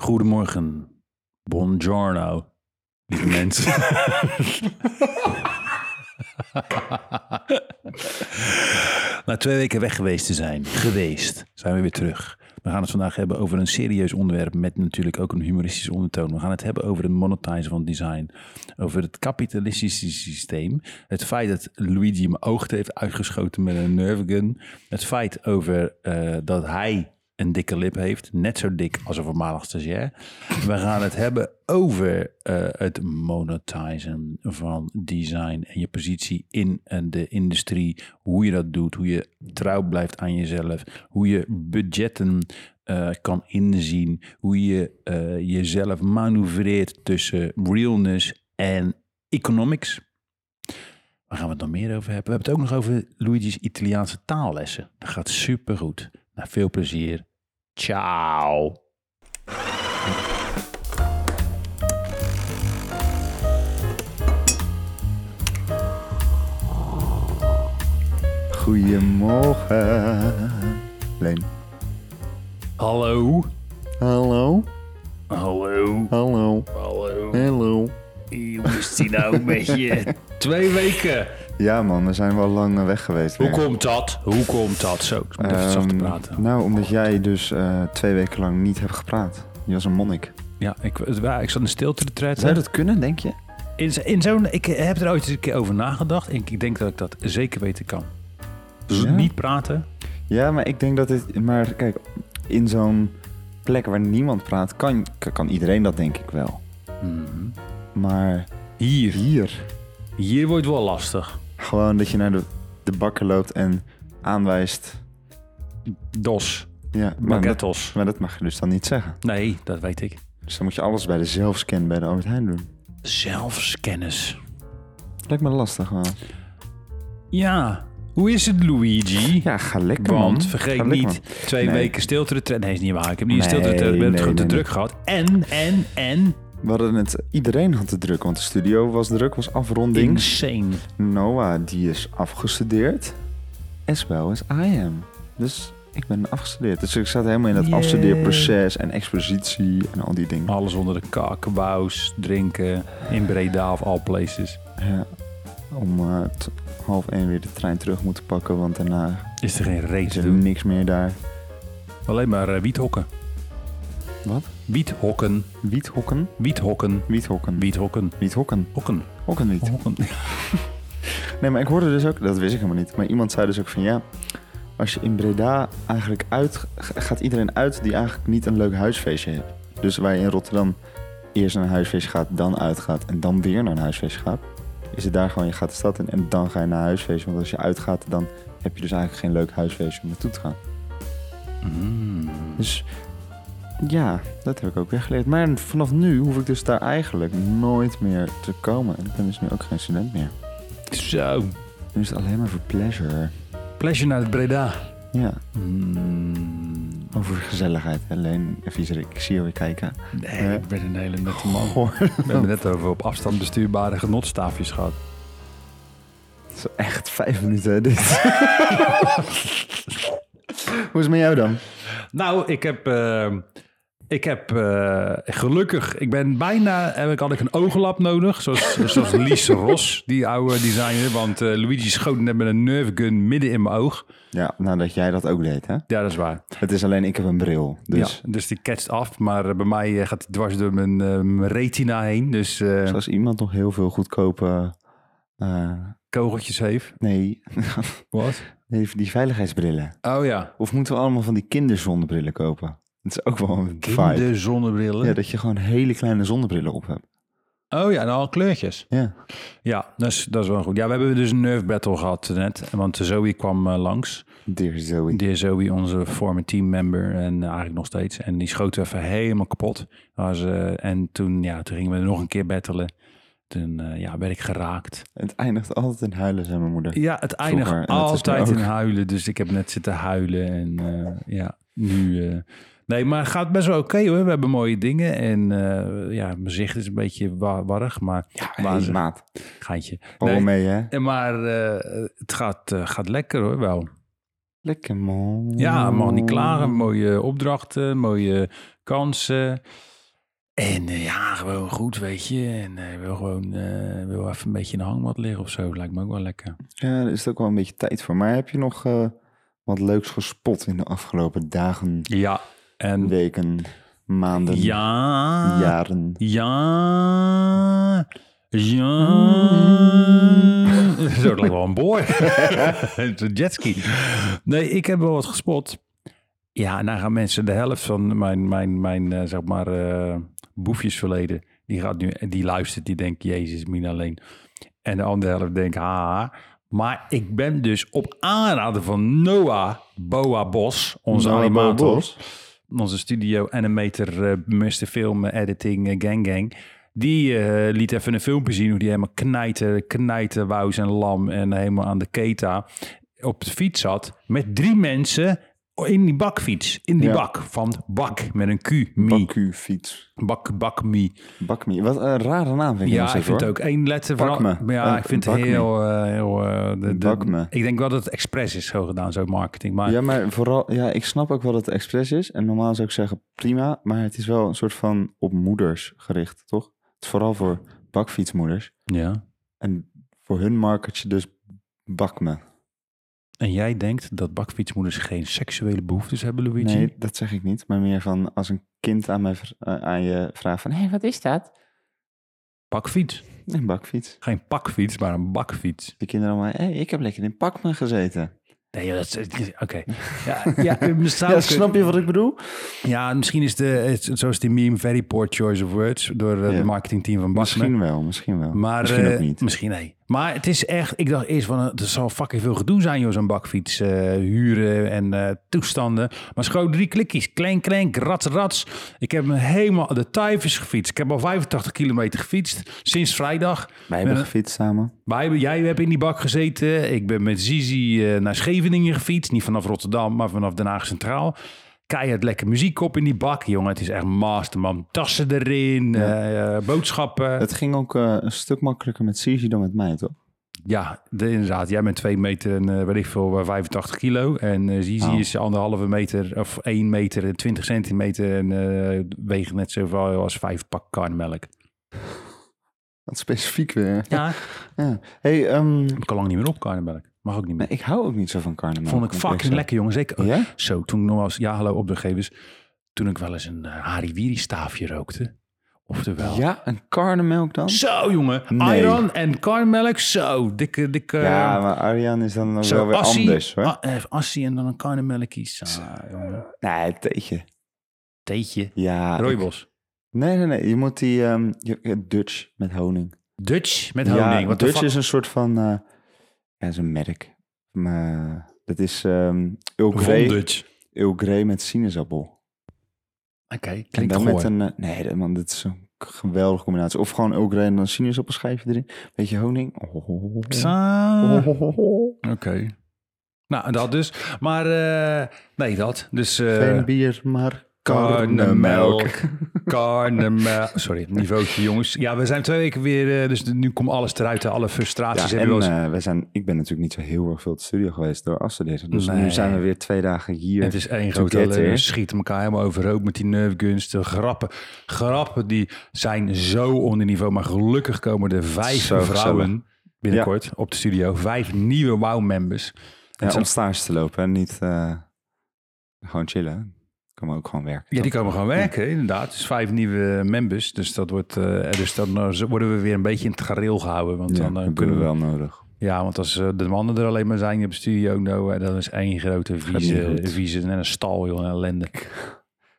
Goedemorgen. Buongiorno. Lieve mensen. Na twee weken weg geweest te zijn, geweest, zijn we weer terug. We gaan het vandaag hebben over een serieus onderwerp met natuurlijk ook een humoristisch ondertoon. We gaan het hebben over het monetizen van design, over het kapitalistische systeem, het feit dat Luigi mijn oog heeft uitgeschoten met een nerve gun, het feit over eh, dat hij een dikke lip heeft, net zo dik als een voormalig stagiair. We gaan het hebben over eh, het monetizen van design en je positie in eh, de industrie, hoe je dat doet, hoe je trouw blijft aan jezelf, hoe je budgetten eh, kan inzien, hoe je jezelf manoeuvreert tussen realness en economics. Waar gaan we het nog meer over hebben? We hebben het ook nog over Luigi's Italiaanse taallessen. Dat gaat supergoed. Nou, veel plezier. Ciao. Goedemorgen. Leen. Hallo. Hallo. Hallo. Hallo. Hallo. Hallo. Hoe is die nou met je? Twee weken. Ja man, we zijn wel lang weg geweest. Hoe weer. komt dat? Hoe komt dat? Zo, ik moet even zacht Ehm, praten. Nou, omdat jij dus eh, twee weken lang niet hebt gepraat. Je was een monnik. Ja, ik, ik zat in stilte te tretten. Zou dat kunnen, denk je? In, in zo'n, ik heb er ooit eens een keer over nagedacht. En ik, denk dat ik dat zeker weten kan. Dus Ja? niet praten. Ja, maar ik denk dat dit... Maar kijk, in zo'n plek waar niemand praat, kan, kan iedereen dat denk ik wel. Mhm. Maar Hier. hier, Hier wordt wel lastig. gewoon dat je naar de, de bakker loopt en aanwijst... Dos. Ja, maar dat, Baguettos. maar dat mag je dus dan niet zeggen. Nee, dat weet ik. Dus dan moet je alles bij de zelfscan bij de Albert Heijn doen. Zelfskennis. Lijkt me lastig, man. Ja. Hoe is het, Luigi? Ja, ga lekker, man. Want vergeet Ga lekker, niet, man. twee Nee. weken stilte te trekken. Nee, is niet waar. Ik heb niet Nee, stilte. Ik ben nee, te nee, druk gehad. En, en, en. We hadden het... Iedereen had te druk, want de studio was druk, was afronding. Insane. Noah, die is afgestudeerd. As well as I am. Dus ik ben afgestudeerd. Dus ik zat helemaal in het Yay. afstudeerproces en expositie en al die dingen. Alles onder de kakebouws, drinken, in Breda of all places. Ja. Om eh, half één weer de trein terug moeten pakken, want daarna Is er geen reet te doen. niks meer daar. Alleen maar eh, wiethokken. Wat? Wiethokken. Wiethokken? Wiethokken. Wiethokken. Wiethokken. Wiethokken. Hokken. Hokkenwiet. Hokken. Nee, maar ik hoorde dus ook, dat wist ik helemaal niet, maar iemand zei dus ook van ja, als je in Breda eigenlijk uit, gaat iedereen uit die eigenlijk niet een leuk huisfeestje heeft. Dus waar je in Rotterdam eerst naar een huisfeestje gaat, dan uitgaat en dan weer naar een huisfeestje gaat, is het daar gewoon, je gaat de stad in en dan ga je naar een huisfeestje. Want als je uitgaat, dan heb je dus eigenlijk geen leuk huisfeestje om naartoe te gaan. Mm. Dus ja, dat heb ik ook weer geleerd. Maar vanaf nu hoef ik dus daar eigenlijk nooit meer te komen. En ik ben dus nu ook geen student meer. Zo. Nu is het alleen maar voor pleasure. Pleasure naar het Breda. Ja. Mm. Over gezelligheid. Alleen, even ik zie je weer kijken. Nee, ik ben een hele nette man. Goh, We hebben net over op afstand bestuurbare genotstaafjes gehad. het is echt vijf minuten hè, dit. Hoe is het met jou dan? Nou, ik heb, eh, ik heb eh, gelukkig, ik ben bijna, heb ik, had ik een ogenlap nodig, zoals, zoals Lies Ros, die oude designer. Want eh, Luigi schoot net met een nerve gun midden in mijn oog. Ja, nou dat jij dat ook deed, hè? Ja, dat is waar. Het is alleen, ik heb een bril. Dus Ja, dus die catcht af, maar eh, bij mij eh, gaat hij dwars door mijn, eh, mijn retina heen. Dus eh als iemand nog heel veel goedkope... eh, kogeltjes heeft. nee, Wat? nee, die veiligheidsbrillen. Oh ja. Of moeten we allemaal van die kinderzonnebrillen kopen? Dat is ook wel een vibe. Kinderzonnebrillen. Ja, dat je gewoon hele kleine zonnebrillen op hebt. Oh ja, nou al kleurtjes. Ja. Ja, dat is, dat is wel goed. Ja, we hebben dus een nerve battle gehad net. Want Zoe kwam eh, langs. Dear Zoe. Dear Zoe, onze former teammember. En eh, eigenlijk nog steeds. En die schoot even helemaal kapot. Was, eh, en toen, ja, toen gingen we nog een keer battelen. Toen eh, ja, werd ik geraakt. Het eindigt altijd in huilen, zei mijn moeder. Ja, het eindigt altijd in huilen. Dus ik heb net zitten huilen. En ja, nu... nee, maar het gaat best wel oké hoor. We hebben mooie dingen. En eh, ja, mijn zicht is een beetje wa- warrig. Maar Ja, ze- maat. geintje. Val Nee, mee, hè? en Maar eh, het gaat, eh, gaat lekker hoor wel. Lekker, man. Ja, mag niet klagen. Mooie opdrachten, mooie kansen. En ja, gewoon goed, weet je. En eh, wil gewoon wil even een beetje in de hangmat liggen of zo. Lijkt me ook wel lekker. Ja, daar is ook wel een beetje tijd voor. Maar heb je nog wat leuks gespot in de afgelopen dagen, Ja, en weken, maanden, ja, jaren? ja, ja. Zo, het lijkt wel een is een jetski. Nee, ik heb wel wat gespot. Ja, en dan gaan mensen de helft van mijn, mijn, mijn eh, zeg maar, eh, boefjesverleden, die gaat nu, die luistert, die denkt, jezus, min alleen. En de andere helft denkt, haha. Maar ik ben dus op aanraden van Noah Boa Bos, onze Noah Boa animator, Bos? Onze studio animator, eh Mr. Film Editing eh, Gang Gang. Die eh, liet even een filmpje zien hoe die helemaal knijten, knijten, wou en lam en helemaal aan de keta op de fiets zat. Met drie mensen in die bakfiets. In die Ja. bak van bak met een Q. Mi. Fiets. Bak, bak, mi. Bakmi. Wat een rare naam vind ik Ja, ik steeds, vind hoor. het ook één letter Bak van. me. Maar ja, Eh, ik vind het bak me. heel. eh, heel eh, de, de- Bak me. ik denk wel dat het expres is zo gedaan, zo marketing. Maar Ja, maar vooral, ja, ik snap ook wel dat het expres is. En normaal zou ik zeggen prima, maar het is wel een soort van op moeders gericht, toch? Het is vooral voor bakfietsmoeders. ja. En voor hun market je dus bakme. En jij denkt dat bakfietsmoeders geen seksuele behoeftes hebben, Luigi? Nee, dat zeg ik niet. Maar meer van als een kind aan, mij, eh, aan je vraagt van... Hé, hey, wat is dat? Bakfiets. Een bakfiets. Geen pakfiets, maar een bakfiets. De kinderen allemaal... Hé, hey, ik heb lekker in bakme gezeten. Nee, dat is... Oké. Ja, ja, snap je wat ik bedoel? Ja, misschien is de... Zoals die meme, very poor choice of words... door eh, Ja. het marketingteam van Bakme. Misschien wel, misschien wel. Maar, misschien eh, ook niet. Misschien nee. Maar het is echt, ik dacht eerst van, er zal fucking veel gedoe zijn, joh, zo'n bakfiets eh, huren en eh, toestanden. Maar schoon drie klikjes, klenk, klenk, rats, rats. Ik heb me helemaal de tyfus gefietst. Ik heb al 85 kilometer gefietst sinds vrijdag. Wij hebben gefietst samen. Wij, hebben- jij hebt in die bak gezeten. Ik ben met Zizi eh, naar Scheveningen gefietst. Niet vanaf Rotterdam, maar vanaf Den Haag Centraal. Keihard lekker muziek op in die bak. Jongen, het is echt masterman. Tassen erin, eh, eh, boodschappen. Het ging ook eh, een stuk makkelijker met Sisi dan met mij, toch? Ja, de, inderdaad. Jij bent 2 meter en ik veel, eh, 85 kilo. En Zizi Oh. is anderhalve meter of 1 meter en 20 centimeter. En weegt net zoveel als vijf pak karnemelk. Wat specifiek weer. Ja, Ja. Hey, ehm, ik al lang niet meer op karnemelk. Mag ook niet meer. nee, ik hou ook niet zo van carnaval. Vond ik fucking lekker, jongen. Zeker. Ja? Zo, toen ik nog eens, ja, hallo opdrachtgevers. Toen ik wel eens een uh, staafje rookte. Oftewel. Ja, een karnemelk dan? Zo, jongen. Nee. Iron en karnemelk. Zo, dikke, dikke. ja, maar Arjan is dan nog zo, wel weer assie, anders, hoor. assie en dan een karnemelkie. Zo, jongen. Nee, theetje. Theetje. Ja. ik- Rooibos. Nee, nee, nee. Je moet die ehm, je- je- Dutch met honing. Dutch met honing. Ja, Wat Dutch is een soort van... eh ja, is een merk. Maar dat is ehm Earl Grey. Earl Grey met sinaasappel. Oké, En klinkt dan goor. met een... eh, nee, dat- man, dit is een geweldige combinatie. Of gewoon Earl Grey en dan een sinaasappelschijfje erin. Beetje honing. Oh. Oh. Oké. Nou, dat dus. Maar eh, nee, dat. Dus eh Geen bier, maar karnemelk. karnemelk. Sorry, niveautje jongens. Ja, we zijn twee weken weer, eh, dus nu komt alles eruit. Alle frustraties Ja, hebben en we eh, we zijn, ik ben natuurlijk niet zo heel erg veel de studio geweest door afstuderen. Dus Nee. nu zijn we weer twee dagen hier. Het is één grote schieten elkaar helemaal overhoop met die nerfguns. De grappen. Grappen die zijn zo onder niveau. Maar gelukkig komen er vijf Zo vrouwen binnenkort op de studio. Vijf nieuwe WOW-members. ja, zo- om stage te lopen en niet eh, gewoon chillen. Kan ook gewoon werken. Ja, die komen gewoon werken, inderdaad. Dus vijf nieuwe members. Dus, dat wordt, eh, dus dan eh, worden we weer een beetje in het gareel gehouden. Want Ja, dan eh, dat kunnen we wel nodig. Ja, want als de mannen er alleen maar zijn op de studio, nou, dan is één grote vieze, vieze en een stal, joh, een ellende.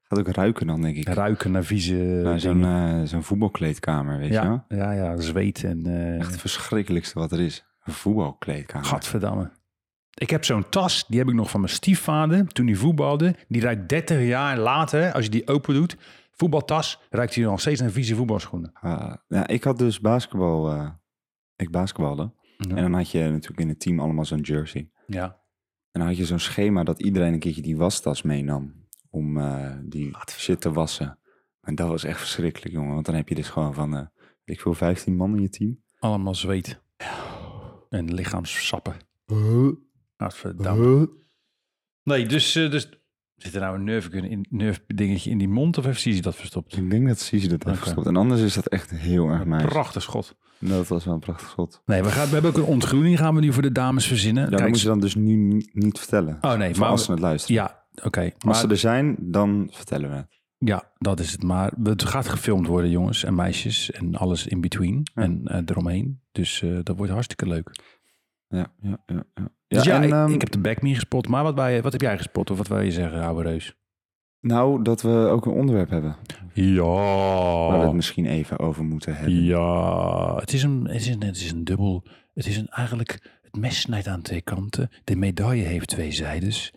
Gaat ook ruiken dan, denk ik. Ruiken naar vieze zo'n voetbalkleedkamer, weet je wel? ja, ja, ja, zweet en Echt het verschrikkelijkste wat er is. Een voetbalkleedkamer. gadverdamme. Ik heb zo'n tas, die heb ik nog van mijn stiefvader toen hij voetbalde. Die ruikt 30 jaar later, als je die open doet, voetbaltas, ruikt hij nog steeds naar vieze voetbalschoenen. Ah, ja, ik had dus basketbal... eh, ik basketbalde. Ja. En dan had je natuurlijk in het team allemaal zo'n jersey. Ja. En dan had je zo'n schema dat iedereen een keertje die wastas meenam. Om eh, die shit te wassen. En dat was echt verschrikkelijk, jongen. Want dan heb je dus gewoon van, eh, ik veel, 15 man in je team. Allemaal zweet. En lichaamssappen. Gadverdamme. Nee, dus, eh, dus Zit er nou een nerve, in, nerve dingetje in die mond of heeft Sisi dat verstopt? Ik denk dat Sisi dat heeft Oké. gestopt. En anders is dat echt heel erg nice. Prachtig schot. Dat was wel een prachtig schot. Nee, we, gaan, we hebben ook een ontgroening gaan we nu voor de dames verzinnen. Ja, dat moet je dan dus nu ni- niet vertellen. Oh nee, maar als ze het luisteren. ja, oké. Als maar ze er zijn, dan vertellen we het. ja, dat is het. Maar het gaat gefilmd worden, jongens en meisjes en alles in between Ja. en eh, eromheen. Dus eh, dat wordt hartstikke leuk. Ja, ja, ja. ja. Dus ja, en, ik, ehm, ik heb de back me gespot. Maar wat, wij, wat heb jij gespot? Of wat wil je zeggen, oude reus? Nou, dat we ook een onderwerp hebben. Waar we het Ja. misschien even over moeten hebben. Ja, het is een, het is een, het is een dubbel. Het is een, eigenlijk, het mes snijdt aan twee kanten. De medaille heeft twee zijdes.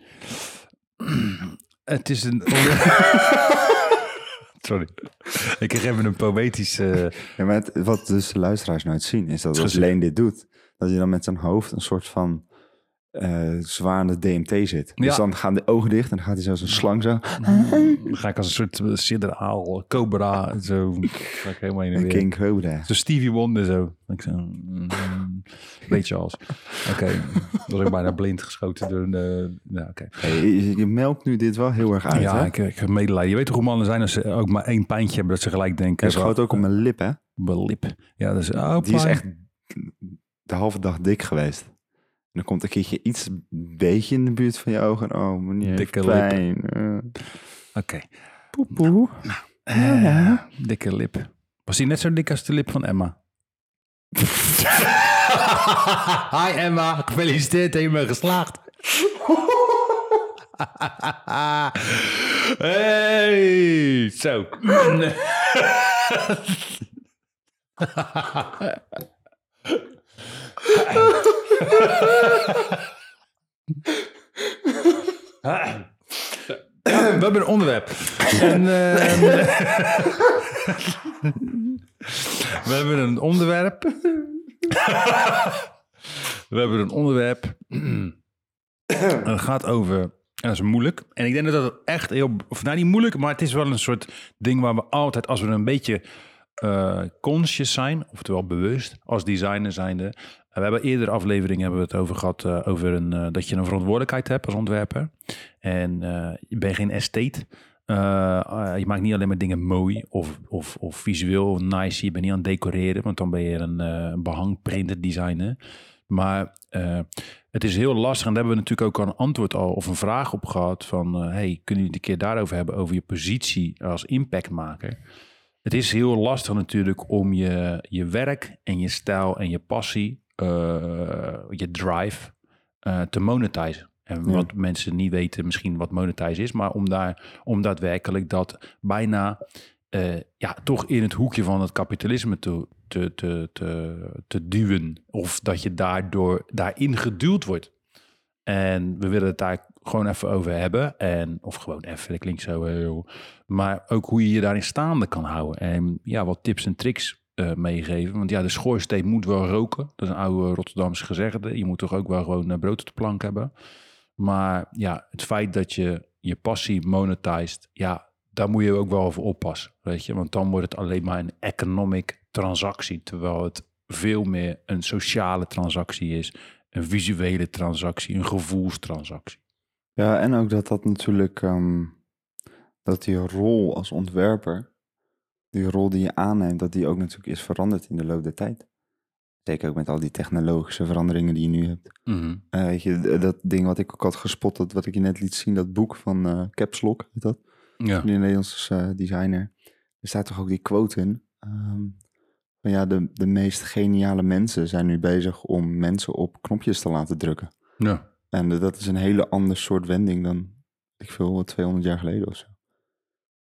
Het is een. Sorry. Ik kreeg even een poëtisch. Ja, maar het- wat dus de luisteraars nooit zien, is dat als. Leen dit doet, dat hij dan met zijn hoofd een soort van eh zwaarde DMT zit. Dus dan gaan de ogen dicht en dan gaat hij zo als een slang zo. Dan ga ik als een soort uh, sidderaal, cobra, zo. Ga ik helemaal Een weer. King Cobra. Zo Stevie Wonder zo. Ik zo mm, beetje als. Oké, was ik bijna blind geschoten door de... Ja, oké. Hey, je, je melkt nu dit wel heel erg uit, Ja, hè? ik, ik heb medelijden. Je weet toch hoe mannen zijn als ze ook maar één pijntje hebben... dat ze gelijk denken... Hij schoot ook op mijn lip, hè? mijn lip. Ja, dus... Oh, Die is echt de halve dag dik geweest. En dan komt een keertje iets beetje in de buurt van je ogen. Oh, meneer, Dikke pijn. Eh, Oké. poepoe. Eh, dikke lip. Was die net zo dik als de lip van Emma? Hi Emma, gefeliciteerd, je bent geslaagd. hey, zo. We hebben een onderwerp. En, ehm, we hebben een onderwerp. we hebben een onderwerp. het gaat over. En dat is moeilijk. En ik denk dat dat echt heel. Of nou, niet moeilijk, maar het is wel een soort ding waar we altijd, als we een beetje eh conscious zijn, oftewel bewust, als designer zijnde. We hebben eerder afleveringen hebben we het over gehad, eh, over een, eh, dat je een verantwoordelijkheid hebt als ontwerper. En eh, je bent geen estate. Je maakt niet alleen maar dingen mooi of, of, of visueel nice. Je bent niet aan het decoreren, want dan ben je een eh behang printed designer. Maar het is heel lastig. En daar hebben we natuurlijk ook een antwoord al of een vraag op gehad. Van hey, kunnen jullie het een keer daarover hebben over je positie als impactmaker? Het is heel lastig natuurlijk om je, je werk en je stijl en je passie, je drive, eh, te monetizen. En Ja. wat mensen niet weten misschien wat monetize is, maar om, daar, om daadwerkelijk dat bijna eh, ja, toch in het hoekje van het kapitalisme te, te, te, te, te duwen. Of dat je daardoor daarin geduwd wordt. En we willen het daar gewoon even over hebben. En, of gewoon even, dat klinkt zo heel... Maar ook hoe je je daarin staande kan houden. En ja, wat tips en tricks eh, meegeven. Want ja, de schoorsteen moet wel roken. Dat is een oude Rotterdamse gezegde. Je moet toch ook wel gewoon eh, brood op de plank hebben. Maar ja, het feit dat je je passie monetized, ja, daar moet je ook wel over oppassen. Weet je, want dan wordt het alleen maar een economic transactie. Terwijl het veel meer een sociale transactie is. Een visuele transactie, een gevoelstransactie. Ja, en ook dat dat natuurlijk, ehm, dat die rol als ontwerper, die rol die je aanneemt, dat die ook natuurlijk is veranderd in de loop der tijd. Zeker ook met al die technologische veranderingen die je nu hebt. Eh, weet je, dat ding wat ik ook had gespot, dat, wat ik je net liet zien, dat boek van eh Caps Lock, heet dat? Ja. Die Nederlandse eh, designer. Er staat toch ook die quote in. ehm, van ja, de, de meest geniale mensen zijn nu bezig om mensen op knopjes te laten drukken. ja. En dat is een hele ander soort wending dan, ik veel, 200 jaar geleden of zo.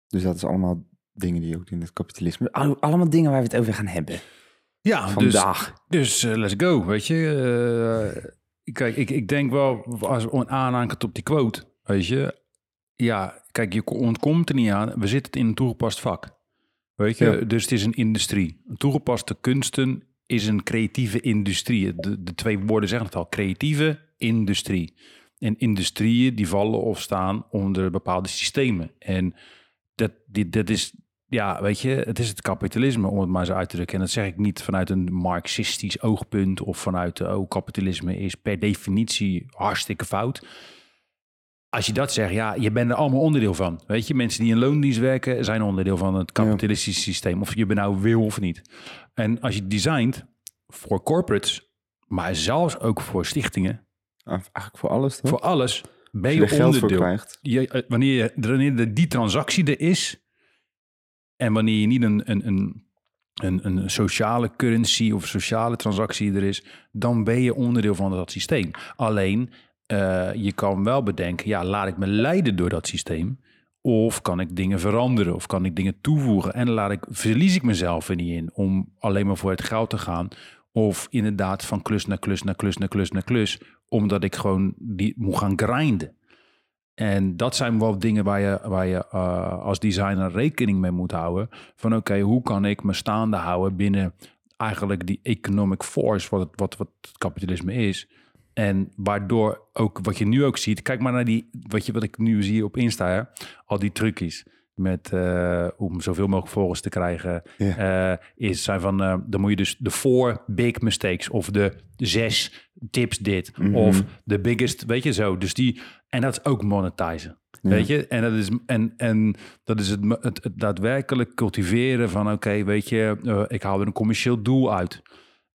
Dus dat is allemaal dingen die ook in het kapitalisme... Al- Allemaal dingen waar we het over gaan hebben. Ja, dus, Vandaag. dus eh, let's go, weet je. Eh, kijk, ik, ik denk wel, als we aanhaken op die quote, weet je. Ja, kijk, je ontkomt er niet aan. We zitten in een toegepast vak. Weet je, Ja. dus het is een industrie. Toegepaste kunsten is een creatieve industrie. De, de twee woorden zeggen het al, creatieve industrie. En industrieën die vallen of staan onder bepaalde systemen. En dat, die, dat is, ja, weet je, het is het kapitalisme, om het maar zo uit te drukken. En dat zeg ik niet vanuit een marxistisch oogpunt of vanuit, oh, kapitalisme is per definitie hartstikke fout. als je dat zegt, ja, je bent er allemaal onderdeel van. Weet je, mensen die in loondienst werken zijn onderdeel van het kapitalistische systeem. Of je bent nou wil of niet. En als je designt voor corporates, maar zelfs ook voor stichtingen, Eigenlijk voor alles, toch? voor alles, ben je, je er geld voor onderdeel. krijgt. Je, eh, wanneer, je, wanneer die transactie er is en wanneer je niet een, een, een, een, een sociale currency of sociale transactie er is, dan ben je onderdeel van dat systeem. Alleen, eh, je kan wel bedenken, ja, laat ik me leiden door dat systeem. Of kan ik dingen veranderen? Of kan ik dingen toevoegen? En laat ik, verlies ik mezelf er niet in om alleen maar voor het geld te gaan. Of inderdaad van klus naar klus naar klus naar klus naar klus. Omdat ik gewoon die moet gaan grinden. En dat zijn wel dingen waar je, waar je eh, als designer rekening mee moet houden. Van oké, hoe kan ik me staande houden binnen eigenlijk die economic force, wat het, wat, wat het kapitalisme is. En waardoor ook, wat je nu ook ziet, kijk maar naar die, wat, je, wat ik nu zie op Insta, hè, al die trucjes met eh, om zoveel mogelijk volgers te krijgen, eh, is zijn van, dan moet je dus de four big mistakes of de zes tips dit Mhm. of de biggest, weet je zo. Dus die, en dat is ook monetizen. Ja. Weet je, en dat is, en, en dat is het, het, het daadwerkelijk cultiveren van: oké, weet je, eh, ik haal er een commercieel doel uit.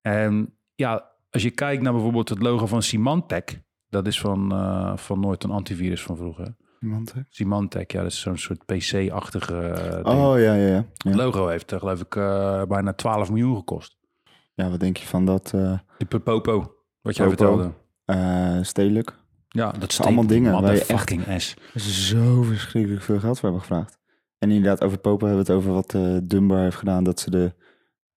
En ja, als je kijkt naar bijvoorbeeld het logo van Symantec, dat is van, eh, van nooit een antivirus van vroeger. Symantec, ja, dat is zo'n soort PC-achtige eh. Oh, ja, ja, ja. Het logo heeft, geloof ik, bijna 12 miljoen gekost. ja wat denk je van dat Die Popo, wat jij vertelde. eh stedelijk? Ja, dat zijn allemaal dingen waar je echt- S. Zo verschrikkelijk veel geld voor hebben gevraagd. En inderdaad, over Popo hebben we het over wat eh Dunbar heeft gedaan. Dat ze de...